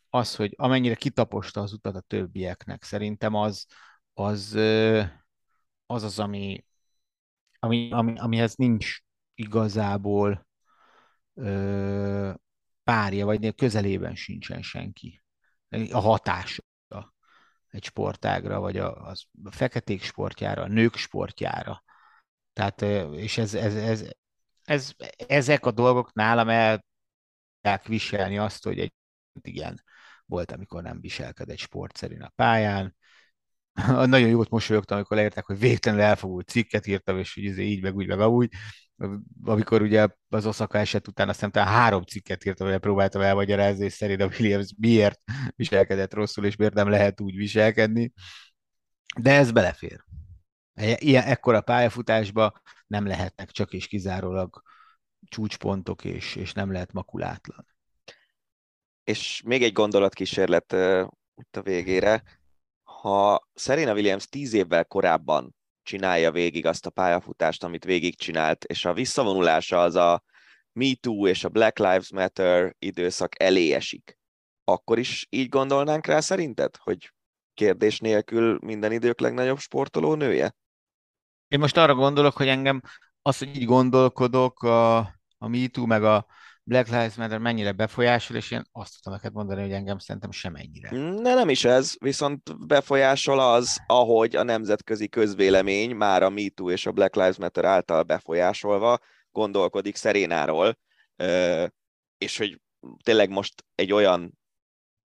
Az, hogy amennyire kitaposta az utat a többieknek, szerintem az az, az, az ami, ami, ami, amihez nincs igazából ö, párja, vagy közelében sincsen senki. A hatás egy sportágra, vagy a, a feketék sportjára, a nők sportjára. Tehát, és ez, ez, ez, ez, ezek a dolgok nálam el viselni azt, hogy egy igen, volt, amikor nem viselkedett sportszerűen a pályán. Nagyon jót mosolyogtam, amikor leírták, hogy végtelenül elfogult cikket írtam, és hogy izé így, meg úgy, meg amúgy. Amikor ugye az Osaka eset után aztán talán három cikket írtam, hogy próbáltam elmagyarázni, és szerint a Williams miért viselkedett rosszul, és miért nem lehet úgy viselkedni. De ez belefér. Ilyen, ekkora pályafutásba nem lehetnek csak és kizárólag csúcspontok, és, és nem lehet makulátlan. És még egy gondolatkísérlet itt a végére. Ha Serena Williams tíz évvel korábban csinálja végig azt a pályafutást, amit végigcsinált, és a visszavonulása az a Me Too és a Black Lives Matter időszak elé esik, akkor is így gondolnánk rá szerinted, hogy kérdés nélkül minden idők legnagyobb sportoló nője? Én most arra gondolok, hogy engem az, hogy így gondolkodok, a, a MeToo meg a Black Lives Matter mennyire befolyásol, és én azt tudom neked mondani, hogy engem szerintem sem ennyire. De nem is ez, viszont befolyásol az, ahogy a nemzetközi közvélemény már a MeToo és a Black Lives Matter által befolyásolva gondolkodik Szerénáról, és hogy tényleg most egy olyan,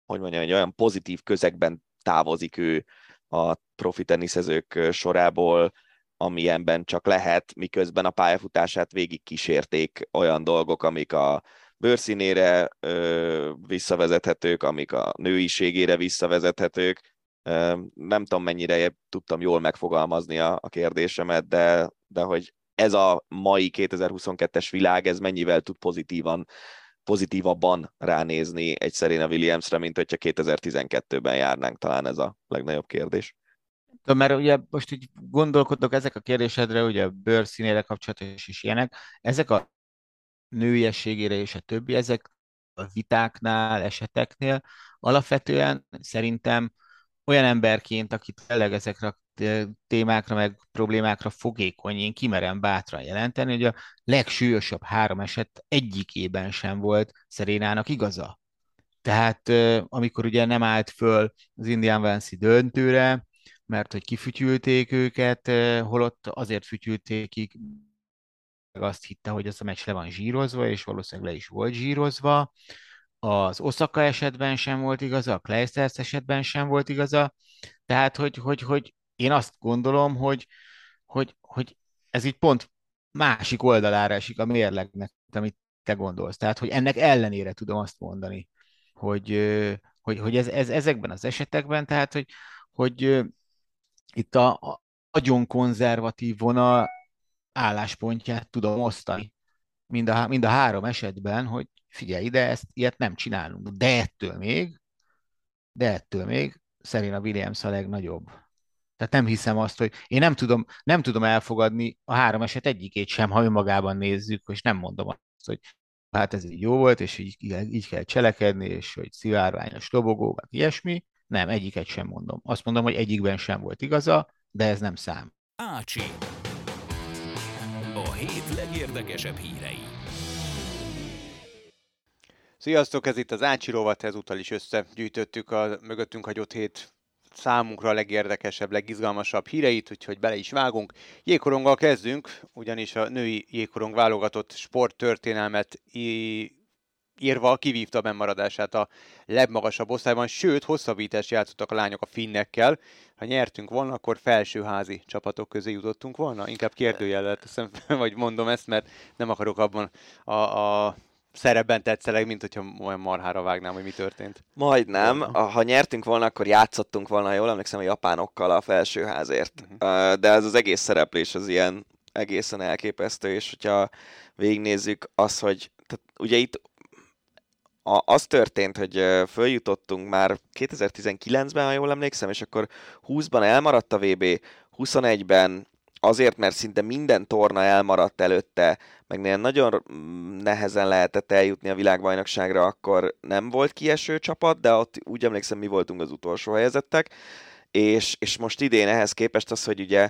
hogy mondjam, egy olyan pozitív közegben távozik ő a profi teniszezők sorából, amilyenben csak lehet, miközben a pályafutását végig kísérték olyan dolgok, amik a bőrszínére ö, visszavezethetők, amik a nőiségére visszavezethetők. Ö, nem tudom, mennyire tudtam jól megfogalmazni a, a kérdésemet, de, de hogy ez a mai 2022-es világ, ez mennyivel tud pozitívan pozitívabban ránézni egy Serena Williamsre, mint hogyha 2012-ben járnánk, talán ez a legnagyobb kérdés. De mert ugye most így gondolkodok ezek a kérdésedre, ugye a bőrszínére kapcsolatos és ilyenek, ezek a nőiességére és a többi, ezek a vitáknál, eseteknél alapvetően szerintem olyan emberként, aki tényleg ezekre a témákra, meg problémákra fogékony, én kimerem bátran jelenteni, hogy a legsúlyosabb három eset egyikében sem volt Szerénának igaza. Tehát amikor ugye nem állt föl az Indian Vance döntőre, mert hogy kifütyülték őket, holott azért fütyülték ki, azt hitte, hogy ez a meccs le van zsírozva, és valószínűleg le is volt zsírozva. Az Osaka esetben sem volt igaza, a Kleisters esetben sem volt igaza. Tehát, hogy, hogy, hogy én azt gondolom, hogy, hogy, hogy ez így pont másik oldalára esik a mérlegnek, amit te gondolsz. Tehát, hogy ennek ellenére tudom azt mondani, hogy, hogy, hogy ez, ez, ezekben az esetekben, tehát, hogy, hogy itt a, a nagyon konzervatív vonal álláspontját tudom osztani. Mind a, mind a három esetben, hogy figyelj ide, ezt ilyet nem csinálunk. De ettől még, de ettől még Serena Williams a legnagyobb. Tehát nem hiszem azt, hogy én nem tudom, nem tudom elfogadni a három eset egyikét sem, ha önmagában nézzük, és nem mondom azt, hogy hát ez így jó volt, és így, így kell cselekedni, és hogy szivárványos dobogó, vagy ilyesmi. Nem, egyiket sem mondom. Azt mondom, hogy egyikben sem volt igaza, de ez nem szám. Ácsi. A hét legérdekesebb hírei. Sziasztok, ez itt az Ácsi rovat, ezúttal is összegyűjtöttük a mögöttünk hagyott hét számunkra a legérdekesebb, legizgalmasabb híreit, úgyhogy bele is vágunk. Jégkoronggal kezdünk, ugyanis a női jégkorong válogatott sporttörténelmet írva kivívta a bemaradását a legmagasabb osztályban, sőt, hosszabbítást játszottak a lányok a finnekkel. Ha nyertünk volna, akkor felsőházi csapatok közé jutottunk volna. Inkább kérdőjelet teszem, vagy mondom ezt, mert nem akarok abban a, a szerepben tetszeleg, mint hogyha olyan marhára vágnám, hogy mi történt. Majdnem. Ha nyertünk volna, akkor játszottunk volna, jól emlékszem, a japánokkal a felsőházért. Uh-huh. De ez az egész szereplés az ilyen egészen elképesztő, és hogyha végignézzük az, hogy tehát ugye itt a, az történt, hogy följutottunk már 2019-ben, ha jól emlékszem, és akkor 20-ban elmaradt a VB, 21-ben azért, mert szinte minden torna elmaradt előtte, meg nagyon mm, nehezen lehetett eljutni a világbajnokságra, akkor nem volt kieső csapat, de ott úgy emlékszem, mi voltunk az utolsó helyezettek, és, és most idén ehhez képest az, hogy ugye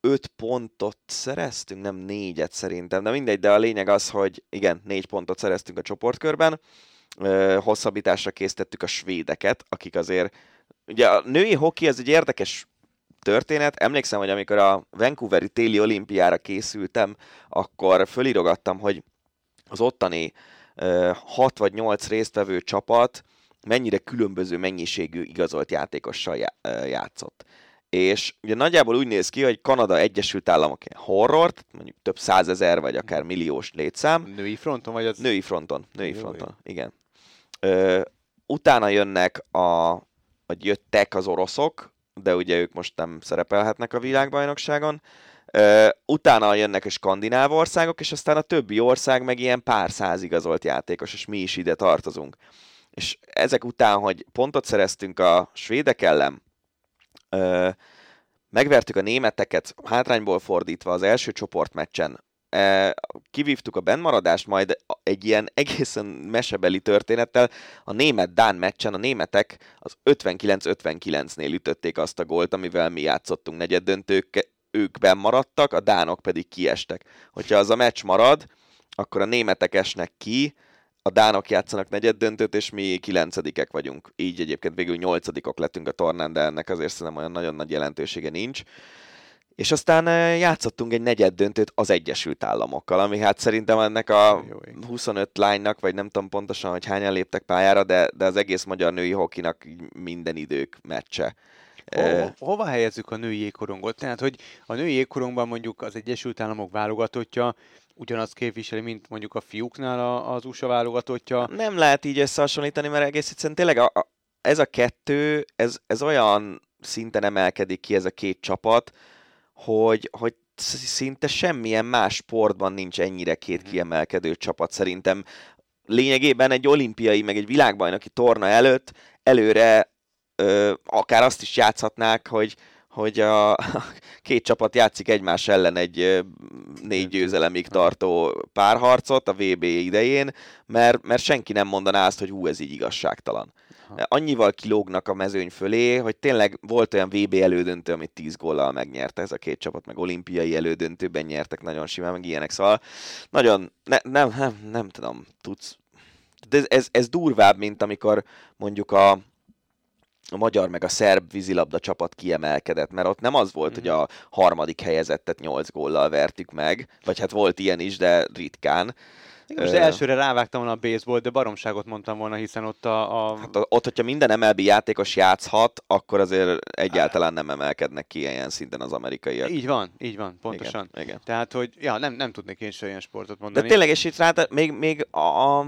5 pontot szereztünk, nem négyet szerintem, de mindegy, de a lényeg az, hogy igen, négy pontot szereztünk a csoportkörben, hosszabbításra készítettük a svédeket, akik azért ugye a női hoki az egy érdekes történet. Emlékszem, hogy amikor a Vancouveri téli olimpiára készültem, akkor fölirogattam, hogy az ottani 6 vagy 8 résztvevő csapat mennyire különböző mennyiségű igazolt játékossal játszott. És ugye nagyjából úgy néz ki, hogy Kanada Egyesült Államok ilyen horror, mondjuk több százezer vagy akár milliós létszám. Női fronton vagy az? Női fronton, női jó, fronton, igen. Ö, utána jönnek a, vagy jöttek az oroszok, de ugye ők most nem szerepelhetnek a világbajnokságon. Ö, utána jönnek a skandináv országok, és aztán a többi ország meg ilyen pár száz igazolt játékos, és mi is ide tartozunk. És ezek után, hogy pontot szereztünk a svédek ellen, ö, megvertük a németeket hátrányból fordítva az első csoportmeccsen, kivívtuk a bennmaradást, majd egy ilyen egészen mesebeli történettel a német-dán meccsen a németek az 59-59-nél ütötték azt a gólt, amivel mi játszottunk negyed döntők, ők maradtak, a dánok pedig kiestek. Hogyha az a meccs marad, akkor a németek esnek ki, a dánok játszanak negyed döntőt, és mi kilencedikek vagyunk. Így egyébként végül nyolcadikok lettünk a tornán, de ennek azért szerintem olyan nagyon nagy jelentősége nincs. És aztán játszottunk egy negyed döntőt az Egyesült Államokkal, ami hát szerintem ennek a 25 lánynak, vagy nem tudom pontosan, hogy hányan léptek pályára, de, de az egész magyar női hokinak minden idők meccse. Ho, hova helyezzük a női jégkorongot? Tehát, hogy a női jégkorongban mondjuk az Egyesült Államok válogatottja ugyanazt képviseli, mint mondjuk a fiúknál az USA válogatottja. Nem lehet így összehasonlítani, mert egész egyszerűen tényleg a, a, ez a kettő, ez, ez olyan szinten emelkedik ki ez a két csapat, hogy, hogy szinte semmilyen más sportban nincs ennyire két mhm. kiemelkedő csapat szerintem. Lényegében egy olimpiai, meg egy világbajnoki torna előtt előre ö, akár azt is játszhatnák, hogy, hogy a két csapat játszik egymás ellen egy négy győzelemig tartó párharcot a VB idején, mert, mert senki nem mondaná azt, hogy hú, ez így igazságtalan. Aha. annyival kilógnak a mezőny fölé, hogy tényleg volt olyan VB elődöntő, amit 10 góllal megnyerte ez a két csapat, meg olimpiai elődöntőben nyertek nagyon simán, meg ilyenek, szóval nagyon, ne, nem, nem, nem tudom, tudsz, de ez, ez, ez durvább, mint amikor mondjuk a, a magyar meg a szerb vízilabda csapat kiemelkedett, mert ott nem az volt, mm-hmm. hogy a harmadik helyezettet 8 góllal vertük meg, vagy hát volt ilyen is, de ritkán, most elsőre rávágtam volna a baseball, de baromságot mondtam volna, hiszen ott a... a... Hát ott, hogyha minden MLB játékos játszhat, akkor azért egyáltalán nem emelkednek ki ilyen szinten az amerikaiak. Így van, így van, pontosan. Igen, igen. Tehát, hogy ja, nem, nem tudnék én se olyan sportot mondani. De tényleg, és itt rá, még, még a, a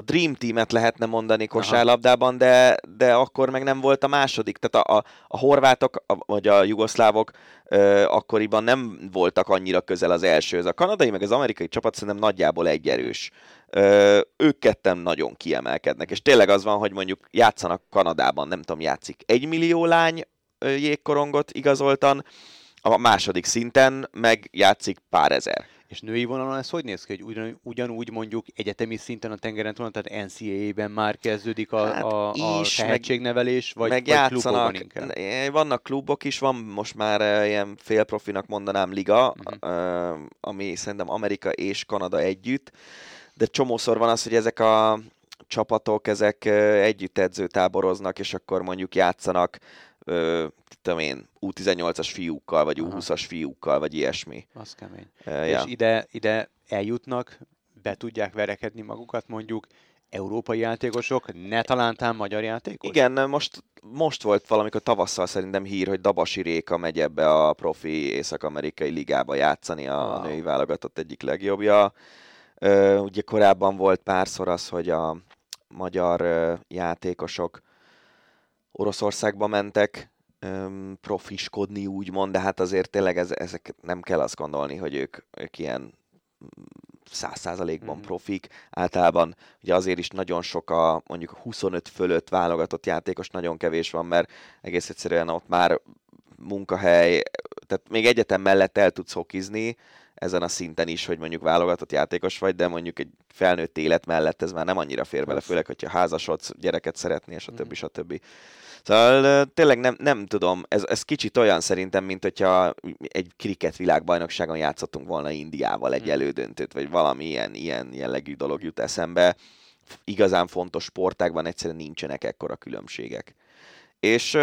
Dream Team-et lehetne mondani kosárlabdában, de, de akkor meg nem volt a második. Tehát a, a, a horvátok, a, vagy a jugoszlávok ö, akkoriban nem voltak annyira közel az elsőhöz. A kanadai meg az amerikai csapat szerintem nagyjából egyerős. Ö, ők ketten nagyon kiemelkednek, és tényleg az van, hogy mondjuk játszanak Kanadában, nem tudom, játszik egy millió lány jégkorongot igazoltan, a második szinten meg játszik pár ezer. És női vonalon ez hogy néz ki, hogy ugyan, ugyanúgy mondjuk egyetemi szinten a tengeren túl, tehát NCAA-ben már kezdődik a, hát a, a is, tehetségnevelés, vagy, meg vagy klubokban inkább? Vannak klubok is, van most már uh, ilyen félprofinak mondanám liga, uh-huh. uh, ami szerintem Amerika és Kanada együtt, de csomószor van az, hogy ezek a csapatok, ezek együtt edzőtáboroznak, és akkor mondjuk játszanak ö, tudom én, U18-as fiúkkal, vagy U20-as fiúkkal, vagy ilyesmi. Az kemény. Uh, ja. És ide, ide eljutnak, be tudják verekedni magukat mondjuk európai játékosok, ne talántán magyar játékos? Igen, most, most volt valamikor tavasszal szerintem hír, hogy Dabasi Réka megy ebbe a profi észak-amerikai ligába játszani a wow. női válogatott egyik legjobbja. Ugye korábban volt párszor az, hogy a magyar játékosok Oroszországba mentek öm, profiskodni, úgymond, de hát azért tényleg ez, ezek nem kell azt gondolni, hogy ők, ők ilyen száz százalékban mm. profik. Általában ugye azért is nagyon sok a mondjuk 25 fölött válogatott játékos, nagyon kevés van, mert egész egyszerűen ott már munkahely, tehát még egyetem mellett el tudsz hokizni, ezen a szinten is, hogy mondjuk válogatott játékos vagy, de mondjuk egy felnőtt élet mellett ez már nem annyira fér bele, főleg, hogyha házasodsz, gyereket szeretnél, a többi, mm. többi. Szóval tényleg nem, nem tudom, ez, ez kicsit olyan szerintem, mint hogyha egy kriket világbajnokságon játszottunk volna Indiával egy hmm. elődöntőt, vagy valami ilyen, ilyen jellegű dolog jut eszembe. Igazán fontos sportákban egyszerűen nincsenek ekkora különbségek. és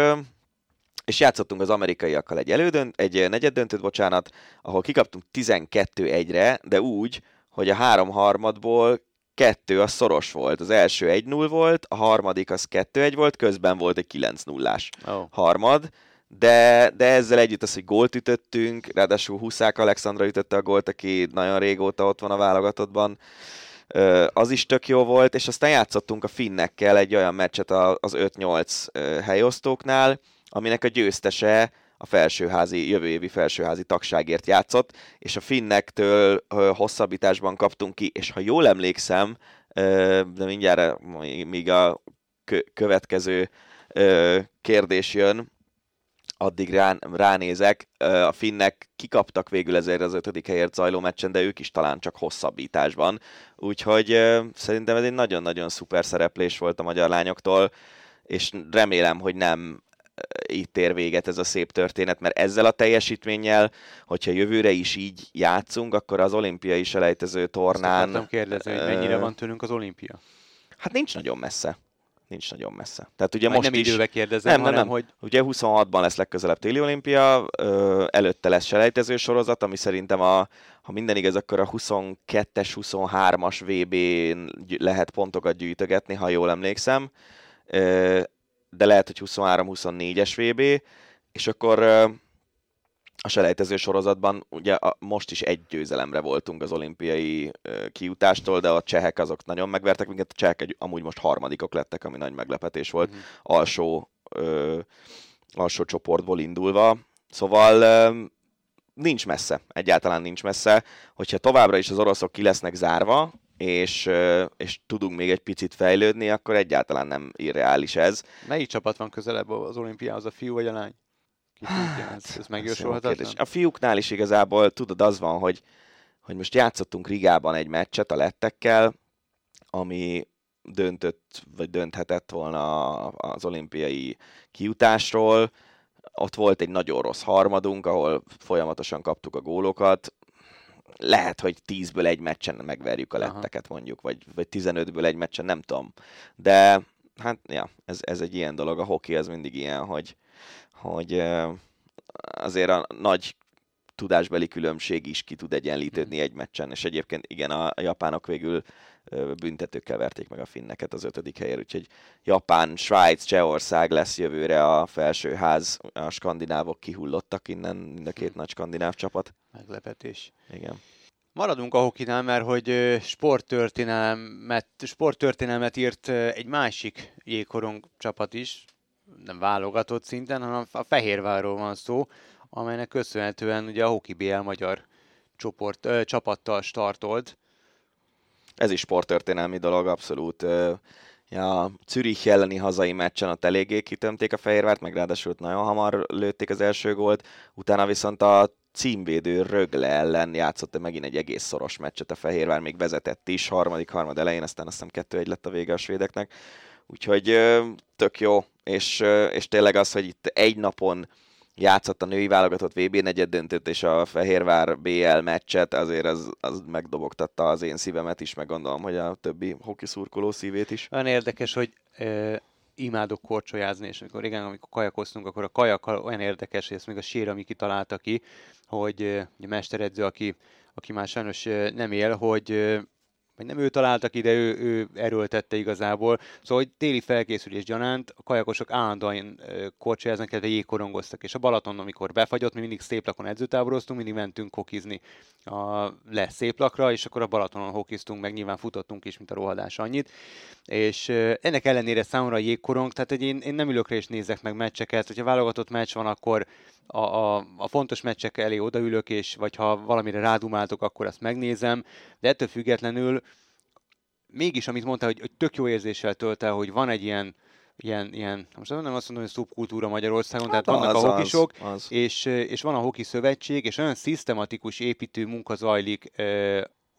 és játszottunk az amerikaiakkal egy elődönt, egy negyed döntőt, bocsánat, ahol kikaptunk 12-1-re, de úgy, hogy a három harmadból kettő az szoros volt. Az első 1-0 volt, a harmadik az 2-1 volt, közben volt egy 9-0-ás oh. harmad, de, de ezzel együtt az, hogy gólt ütöttünk, ráadásul Huszák Alexandra ütötte a gólt, aki nagyon régóta ott van a válogatottban, az is tök jó volt, és aztán játszottunk a finnekkel egy olyan meccset az 5-8 helyosztóknál, aminek a győztese a felsőházi, jövő évi felsőházi tagságért játszott, és a finnektől hosszabbításban kaptunk ki, és ha jól emlékszem, de mindjárt még a következő kérdés jön, addig rá, ránézek, a finnek kikaptak végül ezért az ötödik helyért zajló meccsen, de ők is talán csak hosszabbításban. Úgyhogy szerintem ez egy nagyon-nagyon szuper szereplés volt a magyar lányoktól, és remélem, hogy nem itt ér véget ez a szép történet, mert ezzel a teljesítménnyel, hogyha jövőre is így játszunk, akkor az olimpiai selejtező tornán... Azt kérdezni, hogy mennyire van tőlünk az olimpia? Hát nincs nagyon messze. Nincs nagyon messze. Tehát ugye Majd most nem is... időbe kérdezem, nem, nem, nem. hogy... Ugye 26-ban lesz legközelebb téli olimpia, előtte lesz selejtező sorozat, ami szerintem a, ha minden igaz, akkor a 22-es, 23-as VB-n lehet pontokat gyűjtögetni, ha jól emlékszem de lehet, hogy 23-24-es VB, és akkor a selejtező sorozatban ugye a, most is egy győzelemre voltunk az olimpiai kiutástól, de a csehek azok nagyon megvertek minket, a csehek egy, amúgy most harmadikok lettek, ami nagy meglepetés volt, mm. alsó, ö, alsó csoportból indulva. Szóval ö, nincs messze, egyáltalán nincs messze. Hogyha továbbra is az oroszok ki lesznek zárva, és, és tudunk még egy picit fejlődni, akkor egyáltalán nem irreális ez. Melyik csapat van közelebb az olimpiához, a fiú vagy a lány? Hát, ez, ez megjósolhatatlan? A fiúknál is igazából, tudod, az van, hogy, hogy most játszottunk Rigában egy meccset a lettekkel, ami döntött, vagy dönthetett volna az olimpiai kiutásról. Ott volt egy nagyon rossz harmadunk, ahol folyamatosan kaptuk a gólokat lehet, hogy 10-ből egy meccsen megverjük a letteket Aha. mondjuk, vagy, vagy 15-ből egy meccsen, nem tudom. De hát, ja, ez, ez egy ilyen dolog, a hoki az mindig ilyen, hogy, hogy azért a nagy tudásbeli különbség is ki tud egyenlítődni mm. egy meccsen, és egyébként igen, a japánok végül büntetőkkel verték meg a finneket az ötödik helyen, úgyhogy Japán, Svájc, Csehország lesz jövőre a felsőház, a skandinávok kihullottak innen, mind a két hm. nagy skandináv csapat. Meglepetés. Igen. Maradunk a hokinál, mert hogy sporttörténelmet, sporttörténelmet írt egy másik jégkorong csapat is, nem válogatott szinten, hanem a Fehérvárról van szó, amelynek köszönhetően ugye a Hoki BL magyar csoport, ö, csapattal startolt. Ez is sporttörténelmi dolog, abszolút. Ja, Zürich elleni hazai meccsen ott eléggé kitömték a Fehérvárt, meg ráadásul nagyon hamar lőtték az első gólt, utána viszont a címvédő Rögle ellen játszott megint egy egész szoros meccset a Fehérvár, még vezetett is, harmadik, harmad elején, aztán azt hiszem kettő egy lett a vége a svédeknek. Úgyhogy tök jó, és, és tényleg az, hogy itt egy napon játszott a női válogatott VB negyed döntőt és a Fehérvár BL meccset, azért az, az megdobogtatta az én szívemet is, meg gondolom, hogy a többi hoki szurkoló szívét is. Olyan érdekes, hogy imádok korcsolyázni, és amikor régen, amikor kajakoztunk, akkor a kajak olyan érdekes, hogy ezt még a sér, ami kitalálta ki, hogy a mesteredző, aki, aki már sajnos nem él, hogy vagy nem ő találta ki, de ő, ő erőltette igazából. Szóval, hogy téli felkészülés gyanánt a kajakosok állandóan korcsolyáznak, illetve jégkorongoztak, és a Balaton, amikor befagyott, mi mindig szép lakon edzőtáboroztunk, mindig mentünk hokizni a le szép lakra, és akkor a Balatonon hokiztunk, meg nyilván futottunk is, mint a rohadás annyit. És ennek ellenére számomra a jégkorong, tehát hogy én, én nem ülök és nézek meg meccseket, hogyha válogatott meccs van, akkor a, a, a fontos meccsek elé odaülök, és vagy ha valamire rádumáltok, akkor azt megnézem, de ettől függetlenül mégis, amit mondtál, hogy, hogy tök jó érzéssel tölt el, hogy van egy ilyen, ilyen, ilyen most nem azt mondom, hogy szubkultúra Magyarországon, hát tehát vannak az, a hokisok, az, az. És, és van a hoki szövetség, és olyan szisztematikus építő munka zajlik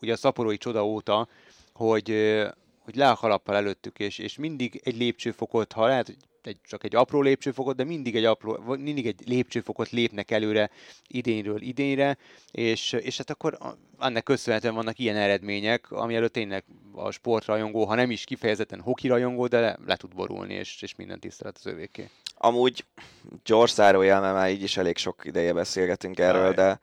ugye a szaporói csoda óta, hogy, hogy le a kalappal előttük, és, és mindig egy lépcsőfokot, ha lehet, hogy egy, csak egy apró lépcsőfokot, de mindig egy, apró, mindig egy lépcsőfokot lépnek előre idényről idényre, és, és hát akkor ennek köszönhetően vannak ilyen eredmények, ami előtt tényleg a sportrajongó, ha nem is kifejezetten hoki rajongó, de le, le tud borulni, és, és minden tisztelet az övéké. Amúgy George zárójel, mert már így is elég sok ideje beszélgetünk erről, de,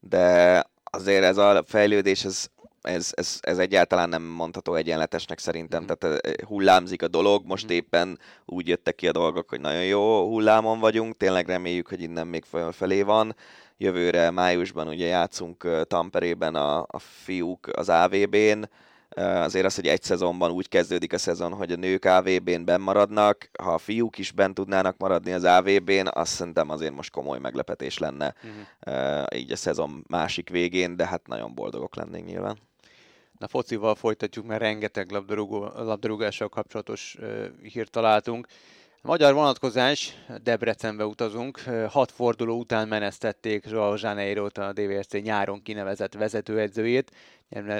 de azért ez a fejlődés, ez, ez, ez, ez egyáltalán nem mondható egyenletesnek szerintem, mm. tehát eh, hullámzik a dolog, most mm. éppen úgy jöttek ki a dolgok, hogy nagyon jó hullámon vagyunk, tényleg reméljük, hogy innen még felé van, jövőre májusban ugye játszunk eh, Tamperében a, a fiúk az AVB-n, Azért az, hogy egy szezonban úgy kezdődik a szezon, hogy a nők AVB-n benn maradnak, ha a fiúk is bent tudnának maradni az AVB-n, azt szerintem azért most komoly meglepetés lenne uh-huh. így a szezon másik végén, de hát nagyon boldogok lennénk nyilván. Na focival folytatjuk, mert rengeteg labdarúgó, labdarúgással kapcsolatos uh, hírt találtunk. Magyar vonatkozás, Debrecenbe utazunk. Hat forduló után menesztették Joao janeiro a DVSC nyáron kinevezett vezetőedzőjét.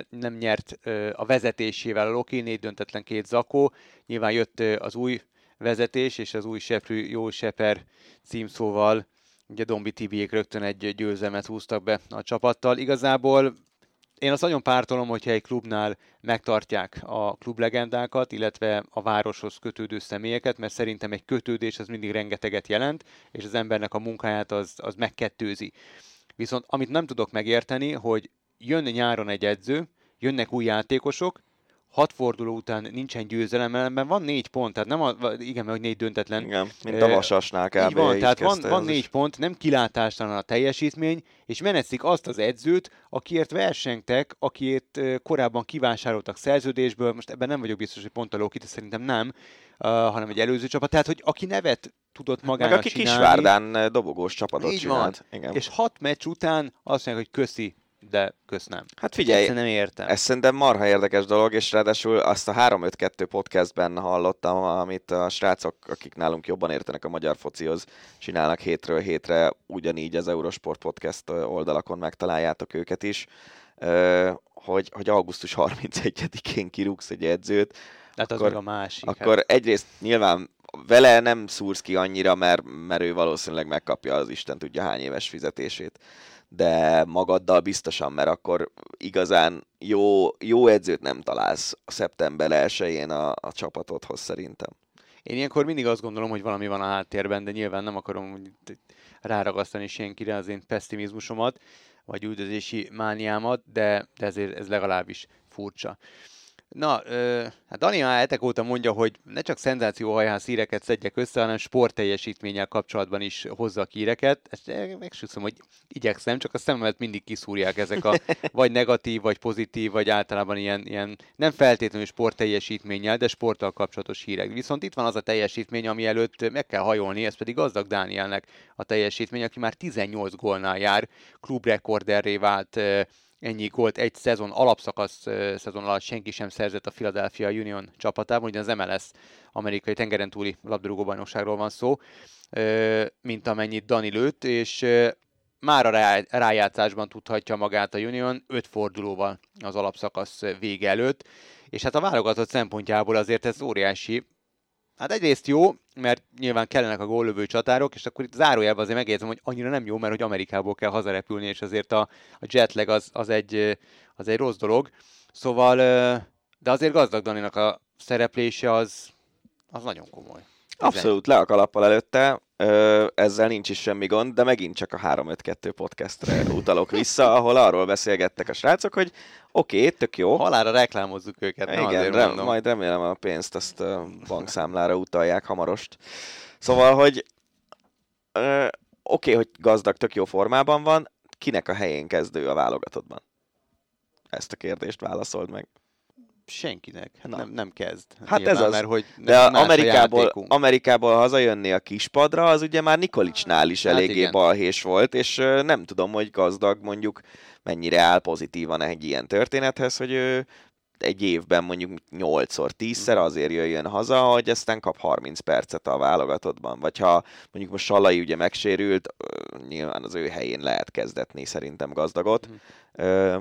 Nem nyert a vezetésével a Loki, négy döntetlen két zakó. Nyilván jött az új vezetés, és az új Seprű Jó Seper címszóval ugye Dombi Tibiék rögtön egy győzelmet húztak be a csapattal. Igazából én azt nagyon pártolom, hogyha egy klubnál megtartják a klublegendákat, illetve a városhoz kötődő személyeket, mert szerintem egy kötődés az mindig rengeteget jelent, és az embernek a munkáját az, az megkettőzi. Viszont amit nem tudok megérteni, hogy jön nyáron egy edző, jönnek új játékosok, hat forduló után nincsen győzelem, ellenben van négy pont, tehát nem a, igen, hogy négy döntetlen. Igen, mint a Vasasnál kb. Így van, tehát van, van négy is. pont, nem kilátástalan a teljesítmény, és menetszik azt az edzőt, akiért versengtek, akiért korábban kivásároltak szerződésből, most ebben nem vagyok biztos, hogy pont a Lokit, szerintem nem, uh, hanem egy előző csapat, tehát hogy aki nevet tudott magának Meg aki csinálni, Kisvárdán dobogós csapatot így csinált. Van. Igen. És hat meccs után azt mondják, hogy köszi, de köszönöm. Hát figyelj, nem értem. ez szerintem marha érdekes dolog, és ráadásul azt a 352 podcastben hallottam, amit a srácok, akik nálunk jobban értenek a magyar focihoz, csinálnak hétről hétre, ugyanígy az Eurosport podcast oldalakon megtaláljátok őket is, hogy, hogy augusztus 31-én kirúgsz egy edzőt, hát akkor, az a másik. Akkor hát. egyrészt nyilván vele nem szúrsz ki annyira, mert, mert ő valószínűleg megkapja az Isten tudja hány éves fizetését de magaddal biztosan, mert akkor igazán jó, jó edzőt nem találsz a szeptember 1-én a, a csapatodhoz szerintem. Én ilyenkor mindig azt gondolom, hogy valami van a háttérben, de nyilván nem akarom ráragasztani senkire az én pessimizmusomat, vagy üldözési mániámat, de, de ezért ez legalábbis furcsa. Na, ö, hát Dani már hetek óta mondja, hogy ne csak szenzációhajház híreket szedjek össze, hanem sportteljesítménnyel kapcsolatban is hozza a híreket. Ezt megsúszom, hogy igyekszem, csak a szememet mindig kiszúrják ezek a vagy negatív, vagy pozitív, vagy általában ilyen, ilyen nem feltétlenül sportteljesítménnyel, de sporttal kapcsolatos hírek. Viszont itt van az a teljesítmény, ami előtt meg kell hajolni, ez pedig gazdag Dánielnek a teljesítmény, aki már 18 gólnál jár, klubrekorderré vált ennyi gólt egy szezon, alapszakasz szezon alatt senki sem szerzett a Philadelphia Union csapatában, ugye az MLS amerikai tengeren túli labdarúgó bajnokságról van szó, mint amennyit Dani lőtt, és már a rájátszásban tudhatja magát a Union öt fordulóval az alapszakasz vége előtt, és hát a válogatott szempontjából azért ez óriási, Hát egyrészt jó, mert nyilván kellenek a góllövő csatárok, és akkor itt zárójelben azért megjegyzem, hogy annyira nem jó, mert hogy Amerikából kell hazarepülni, és azért a, a jetlag az, az, egy, az egy rossz dolog. Szóval, de azért gazdag Daninak a szereplése az, az nagyon komoly. Abszolút, le a kalappal előtte, ezzel nincs is semmi gond, de megint csak a 352 podcastre utalok vissza, ahol arról beszélgettek a srácok, hogy oké, okay, tök jó. Halára reklámozzuk őket. Igen, rem, majd remélem a pénzt azt bankszámlára utalják hamarost. Szóval, hogy oké, okay, hogy gazdag, tök jó formában van, kinek a helyén kezdő a válogatottban? Ezt a kérdést válaszold meg senkinek. Hát nem, nem kezd. Hát Nyilván, ez az. Mert, hogy De Amerikából, Amerikából hazajönni a kispadra, az ugye már Nikolicsnál is hát eléggé igen. balhés volt, és nem tudom, hogy gazdag mondjuk mennyire áll pozitívan egy ilyen történethez, hogy ő egy évben mondjuk 8-szor, 10-szer azért jöjjön haza, hogy aztán kap 30 percet a válogatottban. Vagy ha mondjuk most Salai ugye megsérült, nyilván az ő helyén lehet kezdetni szerintem gazdagot. Mm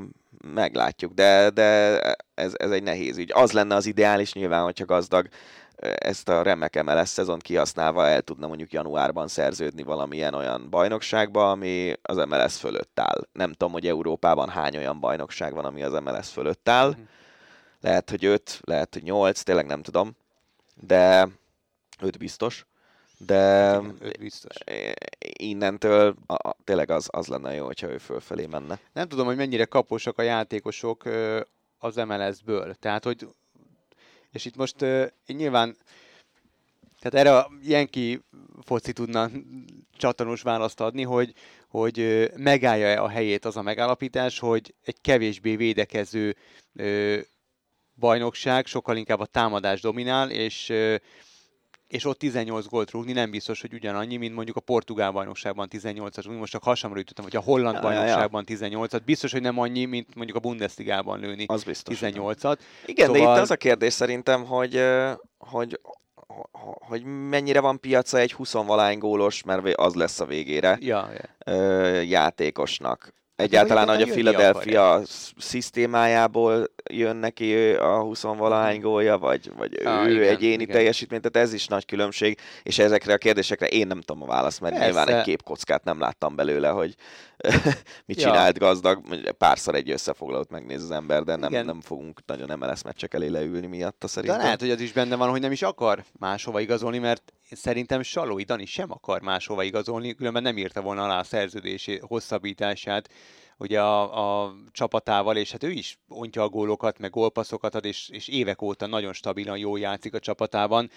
meglátjuk, de, de ez, ez egy nehéz ügy. Az lenne az ideális nyilván, hogyha gazdag ezt a remek MLS szezont kihasználva el tudna mondjuk januárban szerződni valamilyen olyan bajnokságba, ami az MLS fölött áll. Nem tudom, hogy Európában hány olyan bajnokság van, ami az MLS fölött áll. Mhm. Lehet, hogy öt, lehet, hogy nyolc, tényleg nem tudom, de öt biztos de biztos. innentől a, a, tényleg az, az lenne jó, hogyha ő fölfelé menne. Nem tudom, hogy mennyire kaposak a játékosok az MLS-ből. Tehát, hogy és itt most én nyilván tehát erre a Jenki foci tudna csatornós választ adni, hogy, hogy megállja-e a helyét az a megállapítás, hogy egy kevésbé védekező bajnokság sokkal inkább a támadás dominál, és és ott 18 gólt rúgni nem biztos, hogy ugyanannyi, mint mondjuk a portugál bajnokságban 18-at, most csak hasamra jutottam, hogy a holland ja, bajnokságban ja, ja. 18-at, biztos, hogy nem annyi, mint mondjuk a Bundesligában lőni az biztos, 18-at. Igen, szóval... de itt szóval- az a kérdés szerintem, hogy, hogy hogy mennyire van piaca egy 20 gólos, mert az lesz a végére ja, ja. játékosnak. Egyáltalán, hogy a Philadelphia szisztémájából jön neki a 20 valahány gólja, vagy, vagy ah, ő igen, egyéni igen. teljesítmény, tehát ez is nagy különbség, és ezekre a kérdésekre én nem tudom a választ, mert Persze. nyilván egy képkockát nem láttam belőle, hogy mit ja. csinált gazdag, párszor egy összefoglalót megnéz az ember, de nem, nem fogunk nagyon MLS meccsek elé leülni miatta szerintem. De lehet, hogy az is benne van, hogy nem is akar máshova igazolni, mert szerintem Salói Dani sem akar máshova igazolni, különben nem írta volna alá a szerződési hosszabbítását ugye a, a csapatával, és hát ő is ontja a gólokat, meg gólpasszokat ad, és, és évek óta nagyon stabilan jó játszik a csapatában.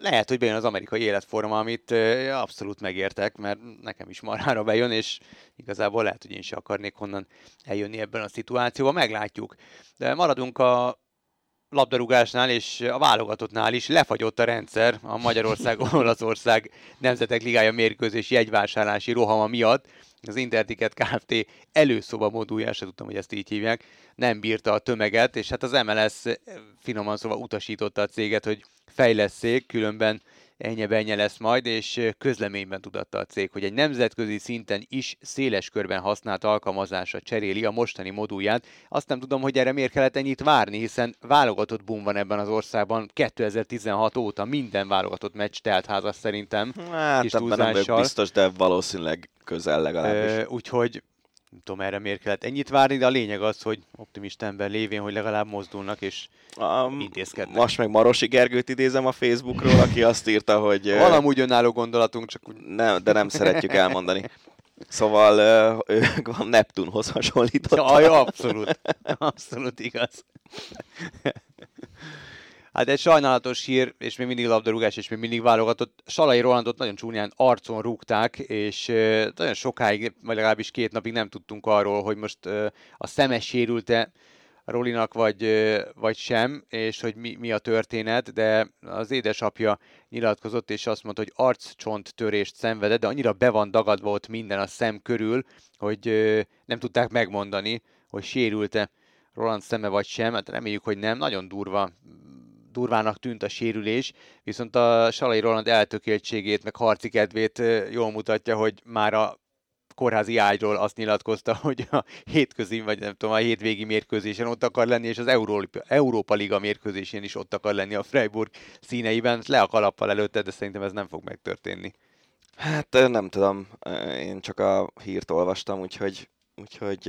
Lehet, hogy bejön az amerikai életforma, amit abszolút megértek, mert nekem is marhára bejön, és igazából lehet, hogy én is akarnék honnan eljönni ebben a szituációban, meglátjuk. De maradunk a labdarúgásnál és a válogatottnál is lefagyott a rendszer a Magyarország-Olaszország Nemzetek Ligája mérkőzés jegyvásárlási rohama miatt, az Interticket Kft. előszoba modulja, sem tudtam, hogy ezt így hívják, nem bírta a tömeget, és hát az MLS finoman szóval utasította a céget, hogy fejleszék, különben ennyi lesz majd, és közleményben tudatta a cég, hogy egy nemzetközi szinten is széles körben használt alkalmazásra cseréli a mostani modulját. Azt nem tudom, hogy erre miért kellett ennyit várni, hiszen válogatott boom van ebben az országban 2016 óta minden válogatott meccs telt házas szerintem. Hát kis nem biztos, de valószínűleg közel legalábbis. Ö, úgyhogy nem tudom erre miért kellett ennyit várni, de a lényeg az, hogy optimista ember lévén, hogy legalább mozdulnak és um, intézkednek. Most meg Marosi Gergőt idézem a Facebookról, aki azt írta, hogy... Valamúgy önálló gondolatunk, csak úgy... Nem, de nem szeretjük elmondani. Szóval ő a Neptunhoz hasonlított. Ja, abszolút. Abszolút igaz. Hát egy sajnálatos hír, és még mindig labdarúgás, és még mindig válogatott. Salai Rolandot nagyon csúnyán arcon rúgták, és nagyon sokáig, vagy legalábbis két napig nem tudtunk arról, hogy most a szeme sérült-e Rolinak, vagy, vagy sem, és hogy mi, mi a történet, de az édesapja nyilatkozott, és azt mondta, hogy arccsont törést szenvedett, de annyira be van dagadva ott minden a szem körül, hogy nem tudták megmondani, hogy sérült-e Roland szeme vagy sem, hát reméljük, hogy nem, nagyon durva durvának tűnt a sérülés, viszont a Salai Roland eltökéltségét, meg harci kedvét jól mutatja, hogy már a kórházi ágyról azt nyilatkozta, hogy a hétközi, vagy nem tudom, a hétvégi mérkőzésen ott akar lenni, és az Európa, Európa Liga mérkőzésén is ott akar lenni a Freiburg színeiben. Le a kalappal előtte, de szerintem ez nem fog megtörténni. Hát nem tudom, én csak a hírt olvastam, úgyhogy, úgyhogy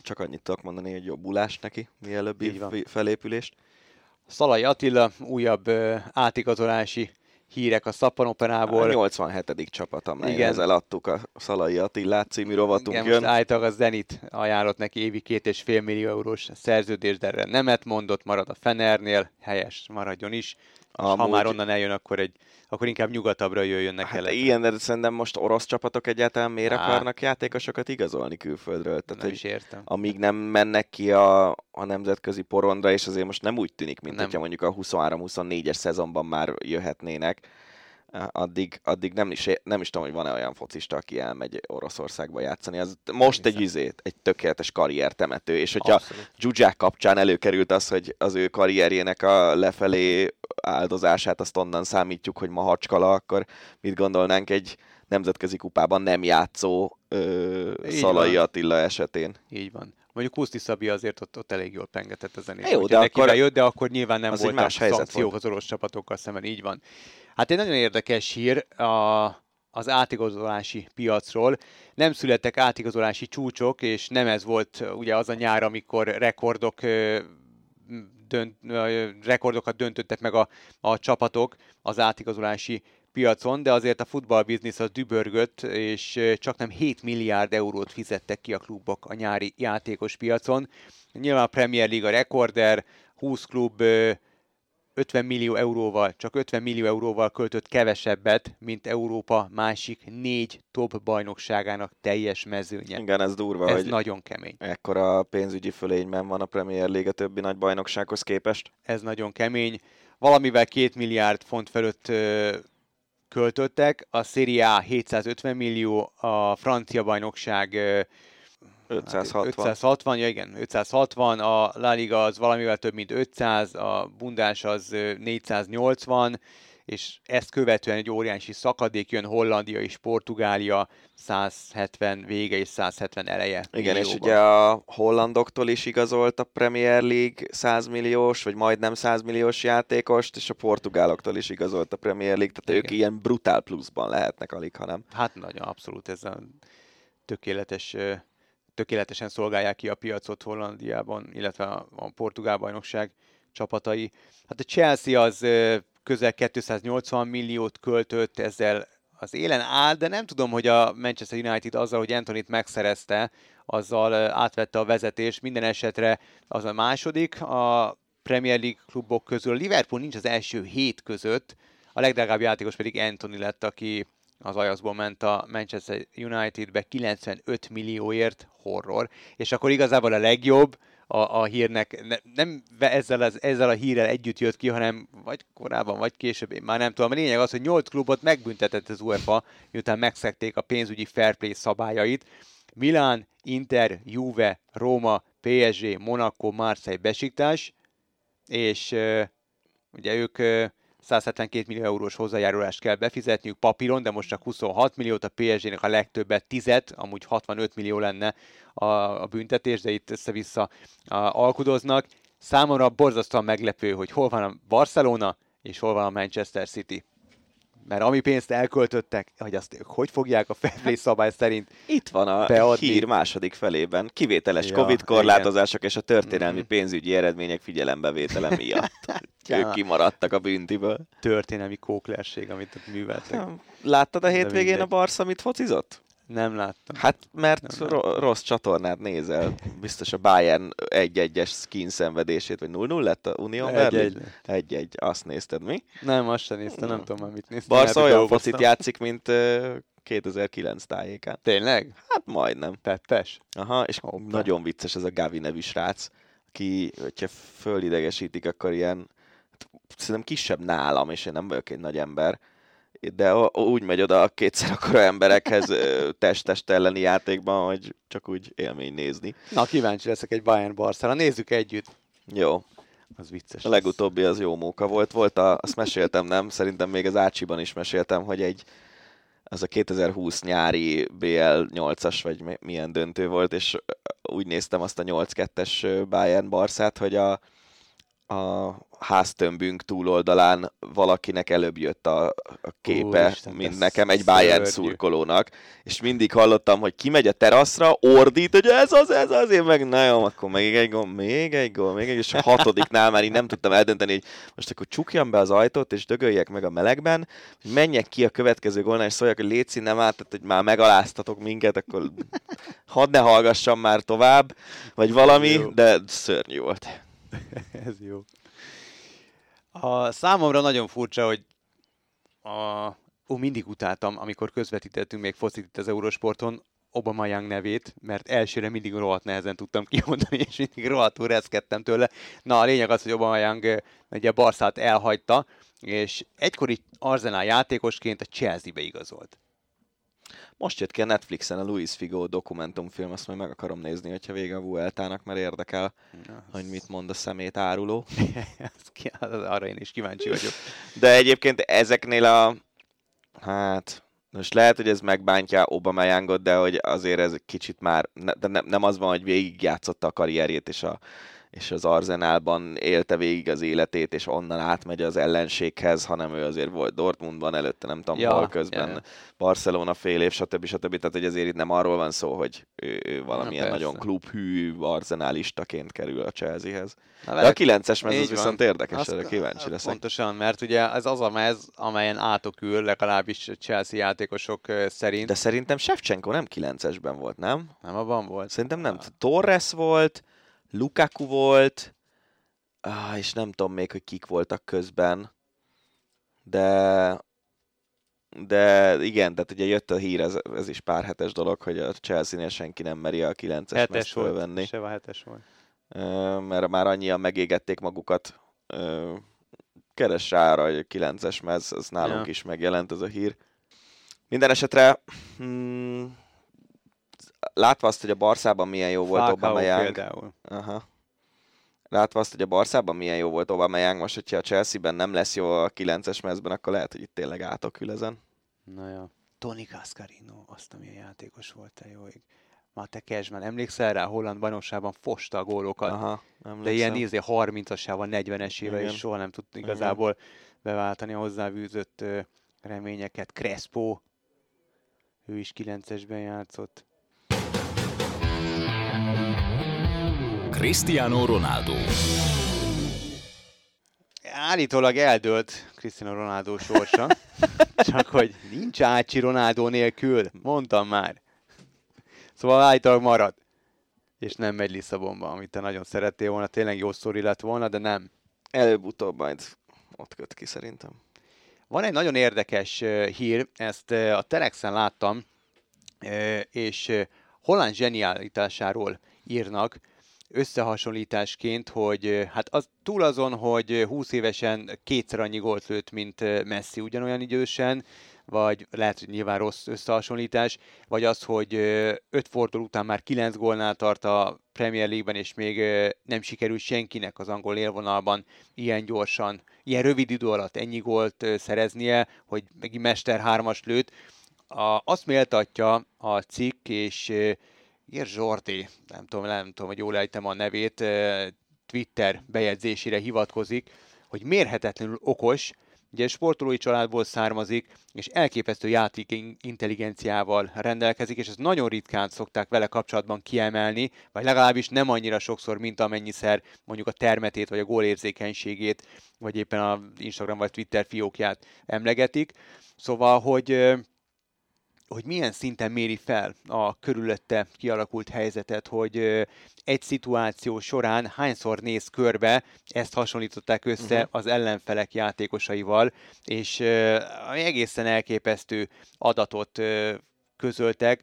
csak annyit tudok mondani, hogy jobbulás neki, mielőbbi felépülést. Szalai Attila, újabb átigazolási hírek a Szappanoperából. A 87. csapat, amelyhez eladtuk a Szalai Attila című rovatunk Igen, jön. most állítólag a Zenit ajánlott neki évi két és fél millió eurós szerződést, de erre nemet mondott, marad a Fenernél, helyes, maradjon is. Amúgy... ha már onnan eljön, akkor, egy, akkor inkább nyugatabbra jöjjön neki. Hát ilyen, de szerintem most orosz csapatok egyáltalán miért Há. akarnak játékosokat igazolni külföldről? Tehát, nem is értem. Amíg nem mennek ki a, a nemzetközi porondra, és azért most nem úgy tűnik, mint nem. hogyha mondjuk a 23-24-es szezonban már jöhetnének, addig, addig nem, is, nem is tudom, hogy van-e olyan focista, aki elmegy Oroszországba játszani. Az most egy üzét, egy tökéletes karriertemető, és hogyha Zsuzsák kapcsán előkerült az, hogy az ő karrierjének a lefelé áldozását azt onnan számítjuk, hogy ma hacskala, akkor mit gondolnánk egy nemzetközi kupában nem játszó ö, Szalai van. Attila esetén? Így van. Mondjuk Kuszti Szabi azért ott, ott elég jól pengetett a zenét. Jó, de akkor, jött, de akkor nyilván nem voltak más szankciók volt. az orosz csapatokkal szemben, így van. Hát egy nagyon érdekes hír a, az átigazolási piacról. Nem születtek átigazolási csúcsok, és nem ez volt ugye az a nyár, amikor rekordok dönt, rekordokat döntöttek meg a, a csapatok az átigazolási piacon, de azért a futballbiznisz az dübörgött, és csak nem 7 milliárd eurót fizettek ki a klubok a nyári játékos piacon. Nyilván a Premier League a rekorder, 20 klub 50 millió euróval, csak 50 millió euróval költött kevesebbet, mint Európa másik négy top bajnokságának teljes mezőnye. Igen, ez durva, ez hogy nagyon kemény. Ekkora pénzügyi fölényben van a Premier League a többi nagy bajnoksághoz képest. Ez nagyon kemény. Valamivel két milliárd font fölött költöttek, a Serie A 750 millió, a francia bajnokság 560. 560, ja igen, 560, a La Liga az valamivel több mint 500, a Bundás az 480, és ezt követően egy óriási szakadék jön Hollandia és Portugália 170 vége és 170 eleje. Igen, millióban. és ugye a hollandoktól is igazolt a Premier League 100 milliós, vagy majdnem 100 milliós játékost, és a portugáloktól is igazolt a Premier League, tehát Igen. ők ilyen brutál pluszban lehetnek alig, hanem. Hát nagyon, abszolút ez a tökéletes tökéletesen szolgálják ki a piacot Hollandiában, illetve a, a portugál bajnokság csapatai. Hát a Chelsea az közel 280 milliót költött, ezzel az élen áll, de nem tudom, hogy a Manchester United azzal, hogy Antonit megszerezte, azzal átvette a vezetés. Minden esetre az a második. A Premier League klubok közül Liverpool nincs az első hét között, a legdrágább játékos pedig Anthony lett, aki az Ajaxból ment a Manchester Unitedbe 95 millióért horror, és akkor igazából a legjobb a, a hírnek ne, nem ezzel, az, ezzel a hírrel együtt jött ki, hanem vagy korábban, vagy később, én már nem tudom. A lényeg az, hogy 8 klubot megbüntetett az UEFA, miután megszekték a pénzügyi fair play szabályait. Milán, Inter, Juve, Róma, PSG, Monaco, Marseille, Besiktas, és ugye ők 172 millió eurós hozzájárulást kell befizetniük papíron, de most csak 26 milliót, a PSG-nek a legtöbbet 10 amúgy 65 millió lenne a, a büntetés, de itt össze-vissza a, alkudoznak. Számomra borzasztóan meglepő, hogy hol van a Barcelona, és hol van a Manchester City mert ami pénzt elköltöttek, hogy azt ők hogy fogják a fair szabály szerint Itt van a beadni. hír második felében. Kivételes ja, Covid korlátozások igen. és a történelmi mm-hmm. pénzügyi eredmények figyelembevétele miatt. Ők kimaradtak a büntiből. Történelmi kóklerség, amit ott műveltek. Láttad a hétvégén a Barca, amit focizott? Nem láttam. Hát, mert nem ro- rossz csatornát nézel. Biztos a Bayern 1-1-es skin szenvedését, vagy 0-0 lett a Unión Berlin? 1-1. Azt nézted, mi? Nem, azt sem néztem, nem tudom már mit néztem. Barca olyan focit játszik, mint uh, 2009 tájékán. Tényleg? Hát majdnem. Tettes? Aha, és Hoppa. nagyon vicces ez a Gavi nevű srác, ki, hogyha fölidegesítik, akkor ilyen, hát, szerintem kisebb nálam, és én nem vagyok egy nagy ember, de úgy megy oda a kétszer akkora emberekhez test-test elleni játékban, hogy csak úgy élmény nézni. Na, kíváncsi leszek egy Bayern Barcelona. Nézzük együtt. Jó. Az vicces. A legutóbbi az jó móka volt. Volt a, azt meséltem, nem? Szerintem még az Ácsiban is meséltem, hogy egy az a 2020 nyári BL 8-as, vagy milyen döntő volt, és úgy néztem azt a 8-2-es Bayern Barszát, hogy a, a háztömbünk túloldalán valakinek előbb jött a, a képe, Isten, mint nekem egy Bayern szurkolónak, és mindig hallottam, hogy kimegy a teraszra, ordít, hogy ez az, ez az, én meg na jó, akkor még egy gól, még egy gól, még egy, és a hatodiknál már így nem tudtam eldönteni, hogy most akkor csukjam be az ajtót, és dögöljek meg a melegben, hogy menjek ki a következő gólnál, és szóljak, hogy légy nem át, tehát, hogy már megaláztatok minket, akkor hadd ne hallgassam már tovább, vagy valami, de szörnyű volt. Ez jó. A számomra nagyon furcsa, hogy a, ó, mindig utáltam, amikor közvetítettünk még focit itt az Eurosporton, Obama Young nevét, mert elsőre mindig rohadt nehezen tudtam kimondani, és mindig rohadtul reszkedtem tőle. Na, a lényeg az, hogy Obama Young ugye Barszát elhagyta, és egykori Arsenal játékosként a Chelsea-be igazolt. Most jött ki a Netflixen a Luis Figo dokumentumfilm, azt majd meg akarom nézni, hogyha vége a Vueltának, mert érdekel, ja, hogy mit mond a szemét áruló. Arra én is kíváncsi vagyok. De egyébként ezeknél a... Hát... Most lehet, hogy ez megbántja Obama Youngot, de hogy azért ez kicsit már... De nem, nem az van, hogy végigjátszotta a karrierjét, és a és az Arzenálban élte végig az életét, és onnan átmegy az ellenséghez, hanem ő azért volt Dortmundban, előtte nem tudom, ja, hol közben ja. Barcelona fél év, stb. stb. Tehát, hogy azért itt nem arról van szó, hogy ő, ő valamilyen Na, nagyon klubhű arzenálistaként kerül a Chelseahez. Na, De a 9-es mez az viszont érdekes, Azt, erre kíváncsi leszek. Pontosan, mert ugye ez az a mez, amelyen átokül legalábbis Chelsea játékosok szerint. De szerintem Shevchenko nem 9-esben volt, nem? Nem abban volt. Szerintem nem. Torres volt, Lukaku volt, ah, és nem tudom még, hogy kik voltak közben, de de igen, tehát ugye jött a hír, ez, ez is pár hetes dolog, hogy a Chelsea-nél senki nem meri a 9-es hetes volt, fölvenni. Se hetes volt. Mert már annyian megégették magukat. Keres rá arra, hogy a 9-es mez, az nálunk ja. is megjelent ez a hír. Minden esetre hmm, látva azt, hogy a Barszában milyen jó volt Aubameyang. például. Aha. Látva azt, hogy a Barszában milyen jó volt Aubameyang, most, hogyha a Chelsea-ben nem lesz jó a 9-es mezben, akkor lehet, hogy itt tényleg átokül ezen. Na ja. Tony Cascarino, azt, amilyen játékos volt te jó ég. Kezsman, emlékszel rá? Holland bajnokságban fosta a gólokat. Aha, de ilyen nézni 30-asával, 40-es éve, és soha nem tud igazából Igen. beváltani a hozzábűzött reményeket. Crespo, ő is 9-esben játszott. Cristiano Ronaldo Állítólag eldőlt Cristiano Ronaldo sorsa, csak hogy nincs Ácsi Ronaldo nélkül, mondtam már. Szóval állítólag marad, és nem megy Lisszabonba, amit te nagyon szerettél volna, tényleg jó sztori lett volna, de nem. Előbb-utóbb majd ott köt ki szerintem. Van egy nagyon érdekes hír, ezt a Telexen láttam, és Holland zseniálitásáról írnak, összehasonlításként, hogy hát az, túl azon, hogy 20 évesen kétszer annyi gólt lőtt, mint Messi ugyanolyan idősen, vagy lehet, hogy nyilván rossz összehasonlítás, vagy az, hogy öt forduló után már kilenc gólnál tart a Premier League-ben, és még nem sikerült senkinek az angol élvonalban ilyen gyorsan, ilyen rövid idő alatt ennyi gólt szereznie, hogy megint Mester hármas lőtt. A, azt méltatja a cikk, és Ír Zsordi, nem tudom, nem tudom, hogy jól ejtem a nevét, Twitter bejegyzésére hivatkozik, hogy mérhetetlenül okos, ugye sportolói családból származik, és elképesztő játék intelligenciával rendelkezik, és ezt nagyon ritkán szokták vele kapcsolatban kiemelni, vagy legalábbis nem annyira sokszor, mint amennyiszer mondjuk a termetét, vagy a gólérzékenységét, vagy éppen a Instagram vagy Twitter fiókját emlegetik. Szóval, hogy hogy milyen szinten méri fel a körülötte kialakult helyzetet, hogy egy szituáció során hányszor néz körbe, ezt hasonlították össze uh-huh. az ellenfelek játékosaival, és uh, egészen elképesztő adatot közöltek,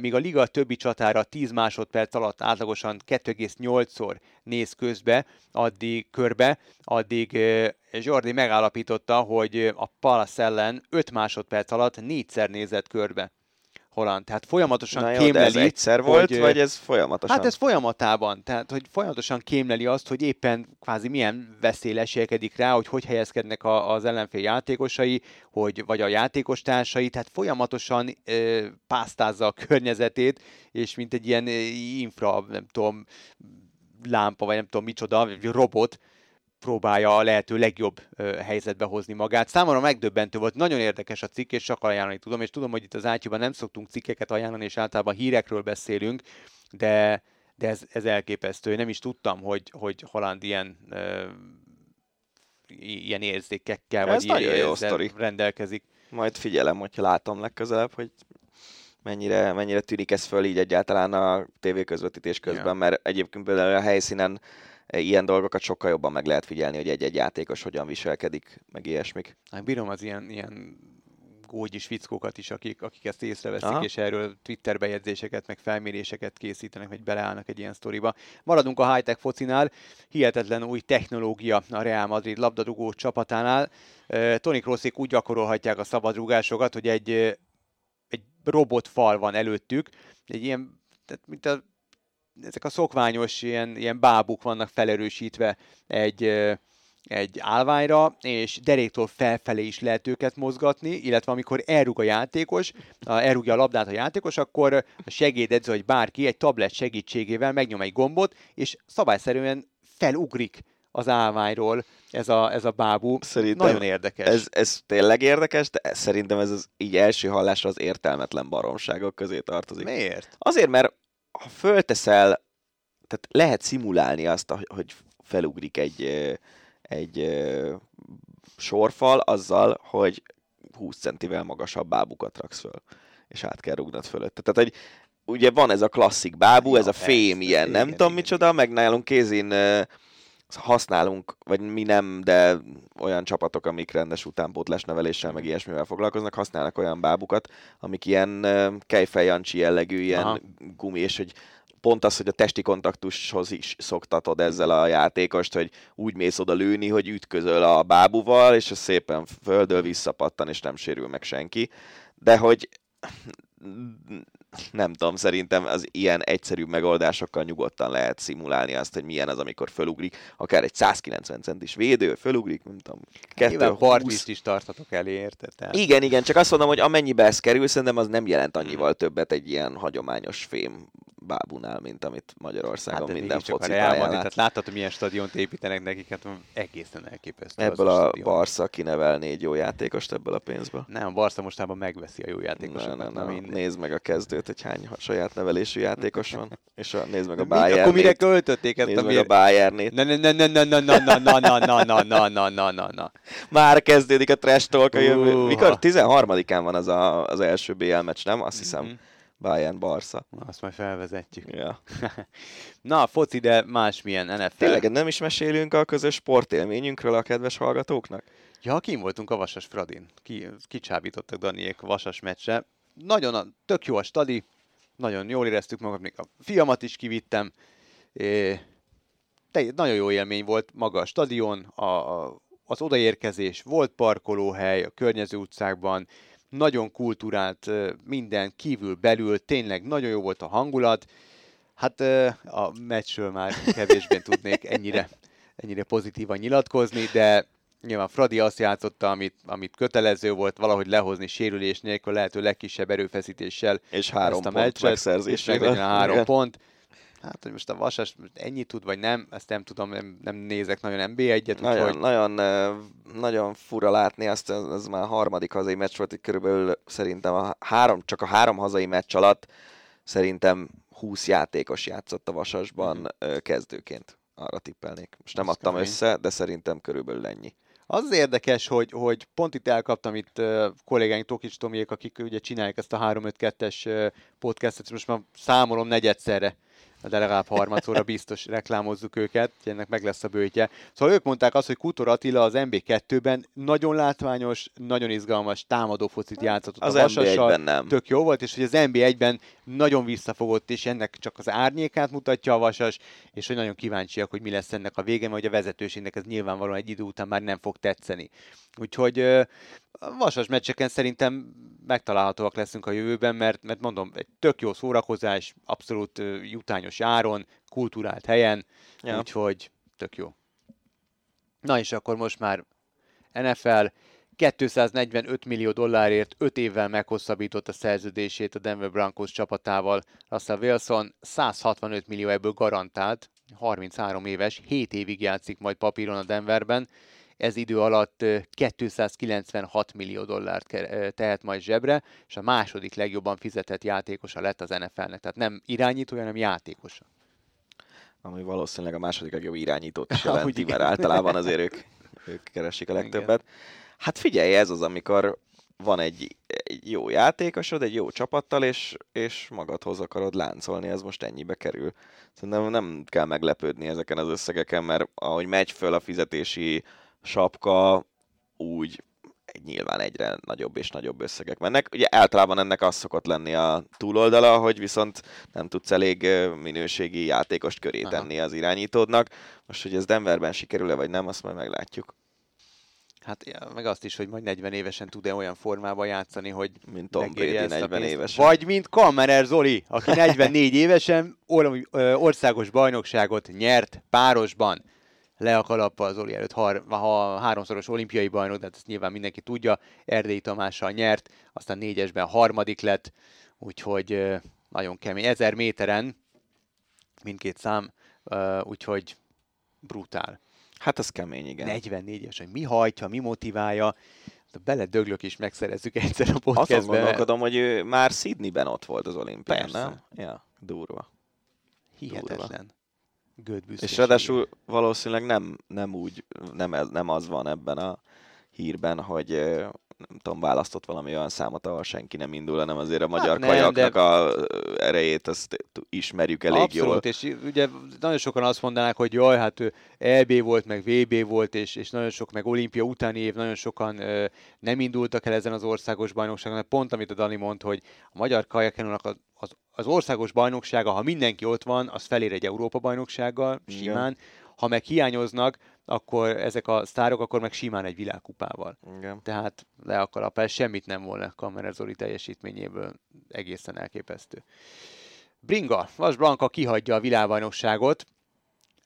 míg a liga többi csatára 10 másodperc alatt átlagosan 2,8-szor néz közbe, addig körbe, addig Jordi megállapította, hogy a Palace ellen 5 másodperc alatt négyszer nézett körbe. Holland. Tehát folyamatosan Na jó, kémleli. ez egyszer volt, hogy, vagy ez folyamatosan? Hát ez folyamatában. Tehát, hogy folyamatosan kémleli azt, hogy éppen kvázi milyen veszély lesélkedik rá, hogy hogy helyezkednek a, az ellenfél játékosai, hogy, vagy a játékos társai, tehát folyamatosan ö, pásztázza a környezetét, és mint egy ilyen infra, nem tudom, lámpa, vagy nem tudom micsoda, vagy robot, próbálja a lehető legjobb helyzetbe hozni magát. Számomra megdöbbentő volt, nagyon érdekes a cikk, és csak ajánlani tudom, és tudom, hogy itt az átyúban nem szoktunk cikkeket ajánlani, és általában hírekről beszélünk, de, de ez, ez elképesztő. Nem is tudtam, hogy, hogy Holland ilyen uh, ilyen érzékekkel, ez vagy nagyon jó sztori. rendelkezik. Majd figyelem, hogyha látom legközelebb, hogy mennyire, mennyire tűnik ez föl így egyáltalán a tévéközvetítés közben, ja. mert egyébként például a helyszínen ilyen dolgokat sokkal jobban meg lehet figyelni, hogy egy-egy játékos hogyan viselkedik, meg ilyesmik. Hát bírom az ilyen, ilyen gógyis fickókat is, akik, akik ezt észreveszik, Aha. és erről Twitter bejegyzéseket, meg felméréseket készítenek, vagy beleállnak egy ilyen sztoriba. Maradunk a high-tech focinál, hihetetlen új technológia a Real Madrid labdarúgó csapatánál. Toni Krooszik úgy gyakorolhatják a szabadrúgásokat, hogy egy, egy robotfal van előttük, egy ilyen, tehát mint a ezek a szokványos ilyen, ilyen bábuk vannak felerősítve egy, egy állványra, és deréktől felfelé is lehet őket mozgatni, illetve amikor elrúg a játékos, elrúgja a labdát a játékos, akkor a segédedző, vagy bárki egy tablet segítségével megnyom egy gombot, és szabályszerűen felugrik az állványról ez a, ez a bábú. Szerintem Nagyon érdekes. Ez, ez tényleg érdekes, de szerintem ez az így első hallásra az értelmetlen baromságok közé tartozik. Miért? Azért, mert ha fölteszel, tehát lehet szimulálni azt, hogy felugrik egy, egy sorfal azzal, hogy 20 centivel magasabb bábukat raksz föl, és át kell rugnod fölött. Tehát, hogy ugye van ez a klasszik bábú, ja, ez a fém ilyen, igen, nem igen, tudom igen. micsoda, meg nálunk kézin használunk, vagy mi nem, de olyan csapatok, amik rendes utánpótlás neveléssel, meg ilyesmivel foglalkoznak, használnak olyan bábukat, amik ilyen kejfejancsi jellegű, ilyen Aha. gumi, és hogy pont az, hogy a testi kontaktushoz is szoktatod ezzel a játékost, hogy úgy mész oda lőni, hogy ütközöl a bábuval, és az szépen földől visszapattan, és nem sérül meg senki. De hogy nem tudom, szerintem az ilyen egyszerű megoldásokkal nyugodtan lehet szimulálni azt, hogy milyen az, amikor fölugrik, akár egy 190 centis védő, fölugrik, nem tudom, 220. is tartatok elé, érted? Tehát... Igen, igen, csak azt mondom, hogy amennyibe ez kerül, szerintem az nem jelent annyival többet egy ilyen hagyományos fém bábunál, mint amit Magyarországon hát, minden foci pályán Tehát láttad, hogy milyen stadiont építenek nekik, hát egészen elképesztő. Ebből a, a Barca kinevel négy jó játékost ebből a pénzből. Nem, a Barca mostában megveszi a jó játékosokat. Ne, ne, ne. Nézd meg a kezdőt, hogy hány saját nevelésű játékos van, és a, nézd meg a Bayern. Akkor mire költötték ezt nézd a meg a Bayernét. Na, na, na, na, na, na, na, na, na, na, na, na, na, na, na, na. Már kezdődik a trash talk. Mikor 13-án van az a, az első BL meccs, nem? Azt hiszem. Bayern Barca. Azt majd felvezetjük. Ja. Na, foci, de másmilyen NFL. Tényleg nem is mesélünk a közös sportélményünkről a kedves hallgatóknak? Ja, kim voltunk a Vasas Fradin. Ki, kicsábítottak Daniék Vasas meccsre. Nagyon, a, tök jó a stadi, nagyon jól éreztük magunkat, még a fiamat is kivittem. É, te, nagyon jó élmény volt maga a stadion, a, a, az odaérkezés, volt parkolóhely a környező utcákban, nagyon kultúrált minden kívül belül, tényleg nagyon jó volt a hangulat. Hát a meccsről már kevésbé tudnék ennyire, ennyire pozitívan nyilatkozni, de nyilván Fradi azt játszotta, amit, amit kötelező volt valahogy lehozni sérülés nélkül, lehető legkisebb erőfeszítéssel. És három ezt a pont meccset. És a három Igen. pont. Hát, hogy most a Vasas ennyit tud, vagy nem, ezt nem tudom, nem, nem nézek nagyon NB1-et. Nagyon, úgyhogy... nagyon, nagyon fura látni azt, ez, már a harmadik hazai meccs volt, hogy körülbelül szerintem a három, csak a három hazai meccs alatt szerintem 20 játékos játszott a Vasasban mm. kezdőként. Arra tippelnék. Most nem Azt adtam kemény. össze, de szerintem körülbelül ennyi. Az az érdekes, hogy, hogy pont itt elkaptam itt uh, kollégáink Tokics Tomiék, akik ugye csinálják ezt a 3-5-2-es uh, podcastet, és most már számolom negyedszerre de legalább harmadszorra biztos reklámozzuk őket, ennek meg lesz a bőtje. Szóval ők mondták azt, hogy Kutor Attila az MB2-ben nagyon látványos, nagyon izgalmas támadó focit játszott az a Vasassal, nem. tök jó volt, és hogy az MB1-ben nagyon visszafogott, és ennek csak az árnyékát mutatja a Vasas, és hogy nagyon kíváncsiak, hogy mi lesz ennek a vége, mert a vezetőségnek ez nyilvánvalóan egy idő után már nem fog tetszeni. Úgyhogy a vasas meccseken szerintem megtalálhatóak leszünk a jövőben, mert, mert mondom, egy tök jó szórakozás, abszolút jutányos áron, kulturált helyen, ja. úgyhogy tök jó. Na és akkor most már NFL 245 millió dollárért 5 évvel meghosszabbított a szerződését a Denver Broncos csapatával. Russell Wilson 165 millió ebből garantált, 33 éves, 7 évig játszik majd papíron a Denverben, ez idő alatt 296 millió dollárt tehet majd zsebre, és a második legjobban fizetett játékosa lett az NFL-nek. Tehát nem irányítója, hanem játékosa. Ami valószínűleg a második legjobb irányítót is jelenti, mert általában azért ők, ők keresik a legtöbbet. Hát figyelj, ez az, amikor van egy, egy jó játékosod, egy jó csapattal, és, és magadhoz akarod láncolni, ez most ennyibe kerül. Szerintem nem kell meglepődni ezeken az összegeken, mert ahogy megy föl a fizetési sapka, úgy nyilván egyre nagyobb és nagyobb összegek mennek. Ugye általában ennek az szokott lenni a túloldala, hogy viszont nem tudsz elég minőségi játékost köré tenni Aha. az irányítódnak. Most, hogy ez Denverben sikerül-e vagy nem, azt majd meglátjuk. Hát meg azt is, hogy majd 40 évesen tud-e olyan formában játszani, hogy mint Tom Brady 40 évesen. Vagy mint Kammerer Zoli, aki 44 évesen országos bajnokságot nyert párosban le a kalappa az Oli előtt, har, ha háromszoros olimpiai bajnok, de hát ezt nyilván mindenki tudja, Erdélyi Tamással nyert, aztán négyesben harmadik lett, úgyhogy nagyon kemény. Ezer méteren mindkét szám, úgyhogy brutál. Hát ez kemény, igen. 44-es, hogy mi hajtja, mi motiválja. Bele döglök is megszerezzük egyszer a podcastbe. Azon gondolkodom, hogy ő már Sydneyben ott volt az olimpián, Persze. nem? Ja, durva. Hihetetlen. És ráadásul valószínűleg nem, nem úgy, nem, nem az van ebben a hírben, hogy nem tudom, választott valami olyan számot, ahol senki nem indul, hanem azért a magyar nem, kajaknak de- a erejét azt ismerjük elég Abszolút, jól. és ugye nagyon sokan azt mondanák, hogy jaj, hát ő EB volt, meg VB volt, és, és nagyon sok, meg olimpia utáni év, nagyon sokan ö, nem indultak el ezen az országos bajnokságon, mert pont amit a Dani mond, hogy a magyar kajakenónak az, az, az országos bajnoksága, ha mindenki ott van, az felér egy Európa bajnoksággal, Igen. simán. Ha meg hiányoznak, akkor ezek a sztárok, akkor meg simán egy világkupával. Igen. Tehát le a kalapál, semmit nem volna Kamera Zoli teljesítményéből, egészen elképesztő. Bringa, Vas Blanka kihagyja a világbajnokságot.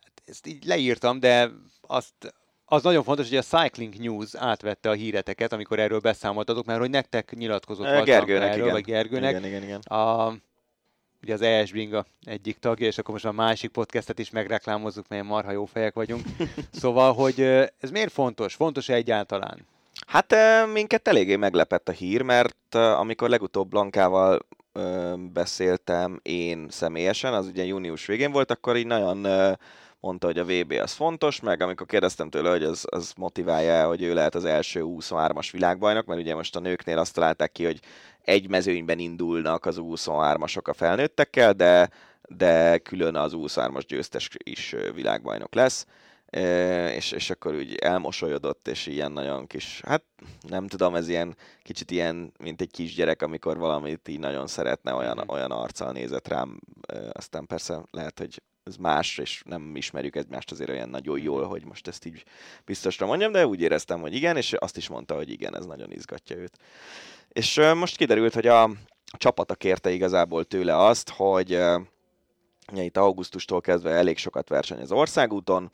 Hát Ezt így leírtam, de azt, az nagyon fontos, hogy a Cycling News átvette a híreteket, amikor erről beszámoltatok, mert hogy nektek nyilatkozott Gergőnek, erről, igen. vagy Gergőnek. Igen, igen, igen. A, ugye az ES Bringa egyik tagja, és akkor most a másik podcastet is megreklámozzuk, melyen marha jó fejek vagyunk. Szóval, hogy ez miért fontos? Fontos egyáltalán? Hát minket eléggé meglepett a hír, mert amikor legutóbb Blankával beszéltem én személyesen, az ugye június végén volt, akkor így nagyon mondta, hogy a VB az fontos, meg amikor kérdeztem tőle, hogy az, az motiválja, hogy ő lehet az első 23-as világbajnok, mert ugye most a nőknél azt találták ki, hogy egy mezőnyben indulnak az 23-asok a felnőttekkel, de, de külön az 23-as győztes is világbajnok lesz. És, és akkor úgy elmosolyodott, és ilyen nagyon kis, hát nem tudom, ez ilyen kicsit ilyen, mint egy kisgyerek, amikor valamit így nagyon szeretne, olyan, Mhm. olyan arccal nézett rám, aztán persze lehet, hogy ez más, és nem ismerjük egymást azért olyan nagyon jól, hogy most ezt így biztosra mondjam, de úgy éreztem, hogy igen, és azt is mondta, hogy igen, ez nagyon izgatja őt. És most kiderült, hogy a, csapata kérte igazából tőle azt, hogy ugye itt augusztustól kezdve elég sokat verseny az országúton,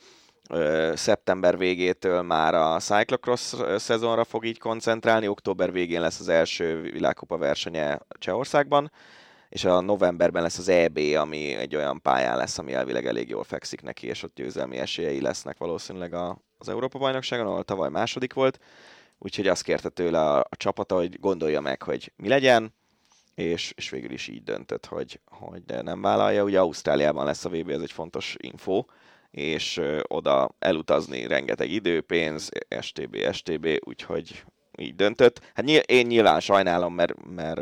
szeptember végétől már a cyclocross szezonra fog így koncentrálni, október végén lesz az első világkupa versenye Csehországban, és a novemberben lesz az EB, ami egy olyan pályán lesz, ami elvileg elég jól fekszik neki, és ott győzelmi esélyei lesznek valószínűleg a, az Európa-bajnokságon, ahol tavaly második volt. Úgyhogy azt kérte tőle a, a csapata, hogy gondolja meg, hogy mi legyen, és, és végül is így döntött, hogy, hogy nem vállalja. Ugye Ausztráliában lesz a VB, ez egy fontos info, és ö, oda elutazni rengeteg idő, pénz, STB, STB, úgyhogy így döntött. Hát nyilv- én nyilván sajnálom, mert, mert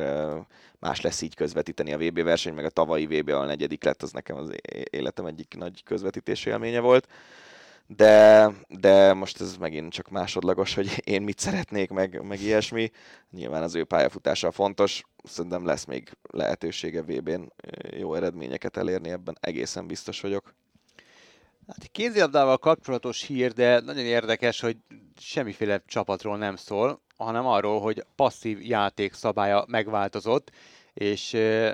más lesz így közvetíteni a VB verseny, meg a tavalyi VB, ahol negyedik lett, az nekem az életem egyik nagy közvetítési élménye volt. De, de most ez megint csak másodlagos, hogy én mit szeretnék, meg, meg ilyesmi. Nyilván az ő pályafutása fontos, szerintem lesz még lehetősége VB-n jó eredményeket elérni, ebben egészen biztos vagyok. Hát kézilabdával kapcsolatos hír, de nagyon érdekes, hogy semmiféle csapatról nem szól, hanem arról, hogy passzív játék szabálya megváltozott, és ö,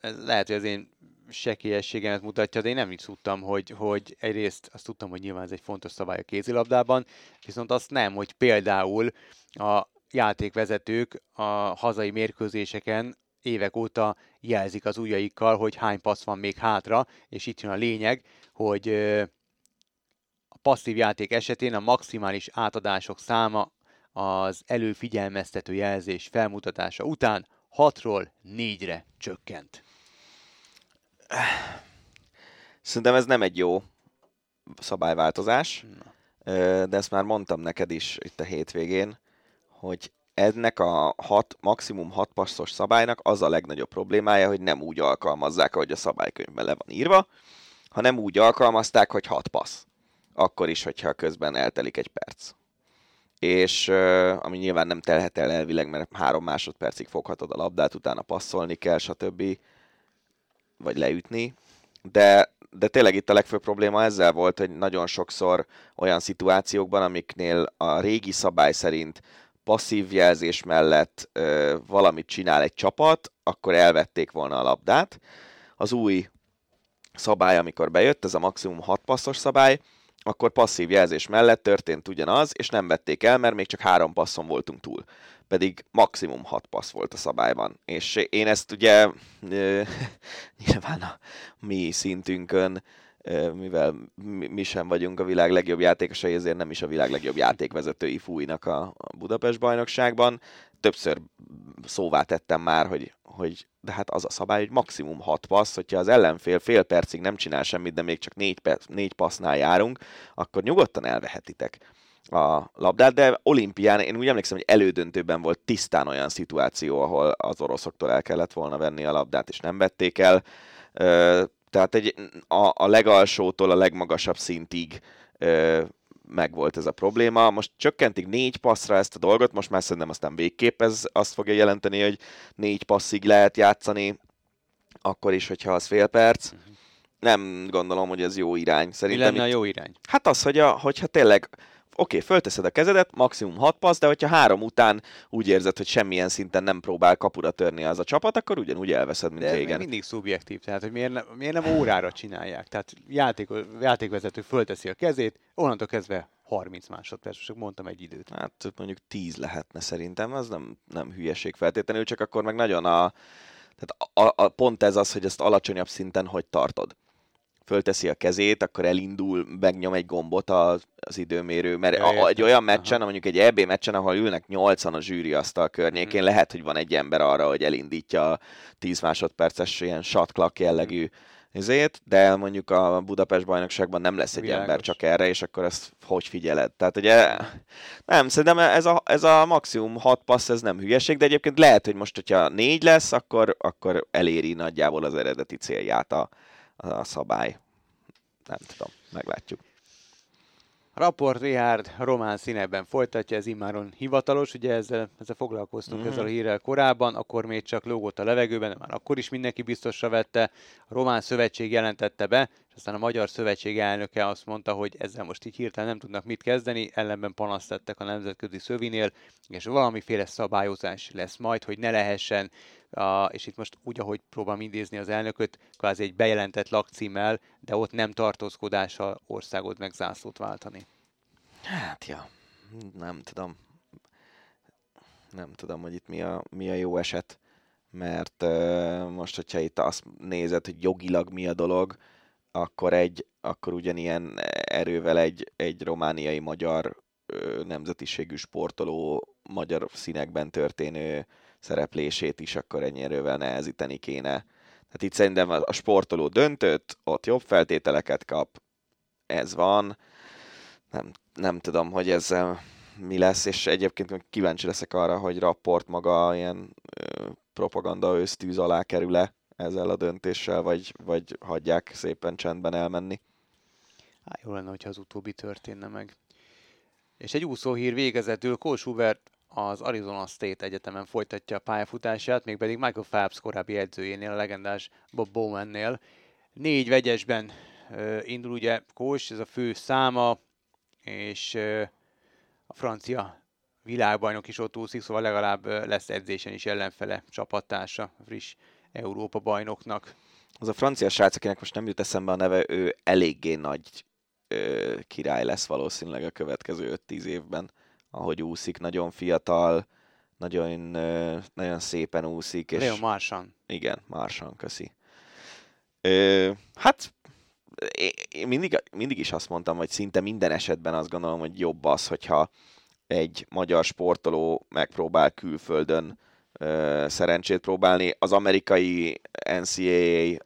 ez lehet, hogy az én sekélyességemet mutatja, de én nem is tudtam, hogy, hogy egyrészt azt tudtam, hogy nyilván ez egy fontos szabály a kézilabdában, viszont azt nem, hogy például a játékvezetők a hazai mérkőzéseken évek óta jelzik az ujjaikkal, hogy hány passz van még hátra, és itt jön a lényeg, hogy a passzív játék esetén a maximális átadások száma az előfigyelmeztető jelzés felmutatása után 6-ról 4-re csökkent. Szerintem ez nem egy jó szabályváltozás, de ezt már mondtam neked is itt a hétvégén, hogy ennek a hat, maximum 6 passzos szabálynak az a legnagyobb problémája, hogy nem úgy alkalmazzák, ahogy a szabálykönyvben le van írva, hanem úgy alkalmazták, hogy 6 passz. Akkor is, hogyha közben eltelik egy perc. És ami nyilván nem telhet el elvileg, mert három másodpercig foghatod a labdát, utána passzolni kell, stb. Vagy leütni. De, de tényleg itt a legfőbb probléma ezzel volt, hogy nagyon sokszor olyan szituációkban, amiknél a régi szabály szerint passzív jelzés mellett ö, valamit csinál egy csapat, akkor elvették volna a labdát. Az új szabály, amikor bejött, ez a maximum 6 passzos szabály, akkor passzív jelzés mellett történt ugyanaz, és nem vették el, mert még csak három passzon voltunk túl. Pedig maximum 6 passz volt a szabályban. És én ezt ugye ö, nyilván a mi szintünkön mivel mi sem vagyunk a világ legjobb játékosai, ezért nem is a világ legjobb játékvezetői fújnak a Budapest bajnokságban. Többször szóvá tettem már, hogy, hogy de hát az a szabály, hogy maximum 6 passz, hogyha az ellenfél fél percig nem csinál semmit, de még csak 4, négy passznál járunk, akkor nyugodtan elvehetitek a labdát, de olimpián én úgy emlékszem, hogy elődöntőben volt tisztán olyan szituáció, ahol az oroszoktól el kellett volna venni a labdát, és nem vették el. Tehát egy, a, a legalsótól a legmagasabb szintig megvolt ez a probléma. Most csökkentik négy passzra ezt a dolgot, most már szerintem aztán végképp ez azt fogja jelenteni, hogy négy passzig lehet játszani, akkor is, hogyha az fél perc. Uh-huh. Nem gondolom, hogy ez jó irány. Szerintem Mi lenne itt... a jó irány? Hát az, hogy a, hogyha tényleg okay, fölteszed a kezedet, maximum 6 passz, de hogyha három után úgy érzed, hogy semmilyen szinten nem próbál kapura törni az a csapat, akkor ugyanúgy elveszed, mint de régen. mindig szubjektív, tehát hogy miért, ne, miért nem órára csinálják. Tehát játék, játékvezető fölteszi a kezét, onnantól kezdve 30 másodperc, csak mondtam egy időt. Hát mondjuk 10 lehetne szerintem, az nem, nem hülyeség feltétlenül, csak akkor meg nagyon a, tehát a, a, pont ez az, hogy ezt alacsonyabb szinten hogy tartod fölteszi a kezét, akkor elindul, megnyom egy gombot az, az időmérő, mert a, egy olyan meccsen, Aha. mondjuk egy EB meccsen, ahol ülnek 80 a zsűri asztal környékén, mm. lehet, hogy van egy ember arra, hogy elindítja a 10 másodperces ilyen shot clock jellegű ezért, de mondjuk a Budapest bajnokságban nem lesz egy Világos. ember csak erre, és akkor ezt hogy figyeled? Tehát ugye, nem, szerintem ez a, ez a maximum 6 passz, ez nem hülyeség, de egyébként lehet, hogy most, hogyha négy lesz, akkor, akkor eléri nagyjából az eredeti célját a, a szabály. Nem tudom, meglátjuk. Raport Richard román színeben folytatja, ez immáron hivatalos, ugye ezzel, ezzel foglalkoztunk mm-hmm. ezzel a hírrel korábban, akkor még csak lógott a levegőben, de már akkor is mindenki biztosra vette. A román szövetség jelentette be, aztán a magyar szövetség elnöke azt mondta, hogy ezzel most így hirtelen nem tudnak mit kezdeni, ellenben panaszt tettek a nemzetközi szövinél, és valamiféle szabályozás lesz majd, hogy ne lehessen a, és itt most úgy, ahogy próbálom idézni az elnököt, kvázi egy bejelentett lakcímmel, de ott nem tartózkodással országot meg zászlót váltani. Hát, ja, nem tudom. Nem tudom, hogy itt mi a, mi a jó eset, mert uh, most, hogyha itt azt nézed, hogy jogilag mi a dolog, akkor egy, akkor ugyanilyen erővel egy, egy romániai magyar nemzetiségű sportoló magyar színekben történő szereplését is akkor ennyi erővel nehezíteni kéne. Tehát itt szerintem a sportoló döntött, ott jobb feltételeket kap, ez van. Nem, nem tudom, hogy ezzel mi lesz, és egyébként kíváncsi leszek arra, hogy Rapport maga ilyen ö, propaganda ősztűz alá kerül-e ezzel a döntéssel, vagy, vagy hagyják szépen csendben elmenni. Há, jó lenne, hogyha az utóbbi történne meg. És egy úszóhír végezetül Kós Hubert az Arizona State Egyetemen folytatja a pályafutását, mégpedig Michael Phelps korábbi edzőjénél, a legendás Bob Bowmannél. Négy vegyesben uh, indul ugye Kós, ez a fő száma, és uh, a francia világbajnok is ott úszik, szóval legalább lesz edzésen is ellenfele csapattársa, friss Európa bajnoknak. Az a francia srác, akinek most nem jut eszembe a neve, ő eléggé nagy ö, király lesz valószínűleg a következő 5-10 évben ahogy úszik, nagyon fiatal, nagyon, nagyon szépen úszik. És... Leo Marsan. Igen, Marsan, köszi. Ö, hát én mindig, mindig is azt mondtam, hogy szinte minden esetben azt gondolom, hogy jobb az, hogyha egy magyar sportoló megpróbál külföldön ö, szerencsét próbálni. Az amerikai NCAA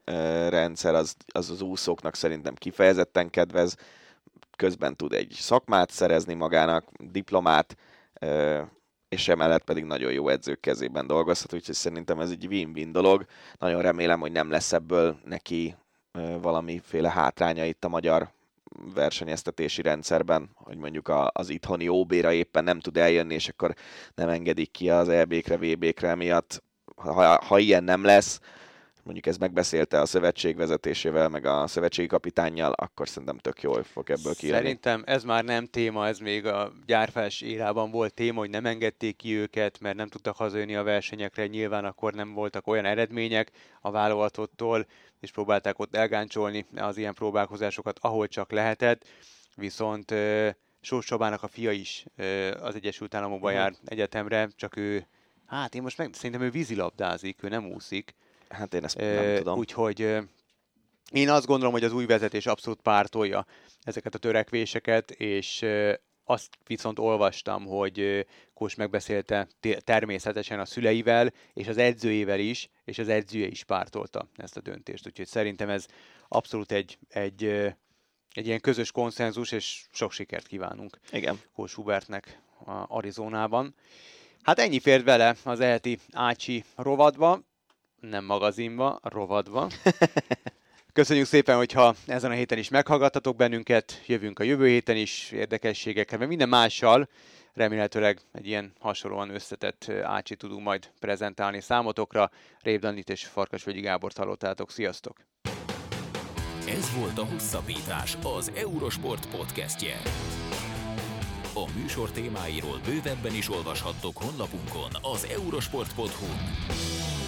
rendszer az, az az úszóknak szerintem kifejezetten kedvez közben tud egy szakmát szerezni magának, diplomát, és emellett pedig nagyon jó edzők kezében dolgozhat, úgyhogy szerintem ez egy win-win dolog. Nagyon remélem, hogy nem lesz ebből neki valamiféle hátránya itt a magyar versenyeztetési rendszerben, hogy mondjuk az itthoni OB-ra éppen nem tud eljönni, és akkor nem engedik ki az EB-kre, VB-kre miatt. Ha, ha ilyen nem lesz, mondjuk ez megbeszélte a szövetség vezetésével, meg a szövetségi kapitánnyal, akkor szerintem tök jól fog ebből kijönni. Szerintem ez már nem téma, ez még a gyárfás érában volt téma, hogy nem engedték ki őket, mert nem tudtak hazajönni a versenyekre, nyilván akkor nem voltak olyan eredmények a válogatottól, és próbálták ott elgáncsolni az ilyen próbálkozásokat, ahol csak lehetett, viszont Sós Csabának a fia is az Egyesült Államokban jár egyetemre, csak ő, hát én most meg, szerintem ő vízilabdázik, ő nem úszik, Hát én ezt nem tudom. Úgyhogy Én azt gondolom, hogy az új vezetés abszolút pártolja ezeket a törekvéseket, és azt viszont olvastam, hogy Kós megbeszélte természetesen a szüleivel, és az edzőjével is, és az edzője is pártolta ezt a döntést. Úgyhogy szerintem ez abszolút egy, egy, egy ilyen közös konszenzus, és sok sikert kívánunk Igen. Kós Hubertnek a Arizonában. Hát ennyi fért vele az eheti Ácsi rovadba, nem magazinba, rovadba. Köszönjük szépen, hogyha ezen a héten is meghallgattatok bennünket, jövünk a jövő héten is érdekességekkel, mert minden mással remélhetőleg egy ilyen hasonlóan összetett ácsi tudunk majd prezentálni számotokra. Rév Danit és Farkasvölgyi Gábor hallottátok. Sziasztok! Ez volt a Hosszabbítás, az Eurosport podcastje. A műsor témáiról bővebben is olvashattok honlapunkon az eurosport.hu.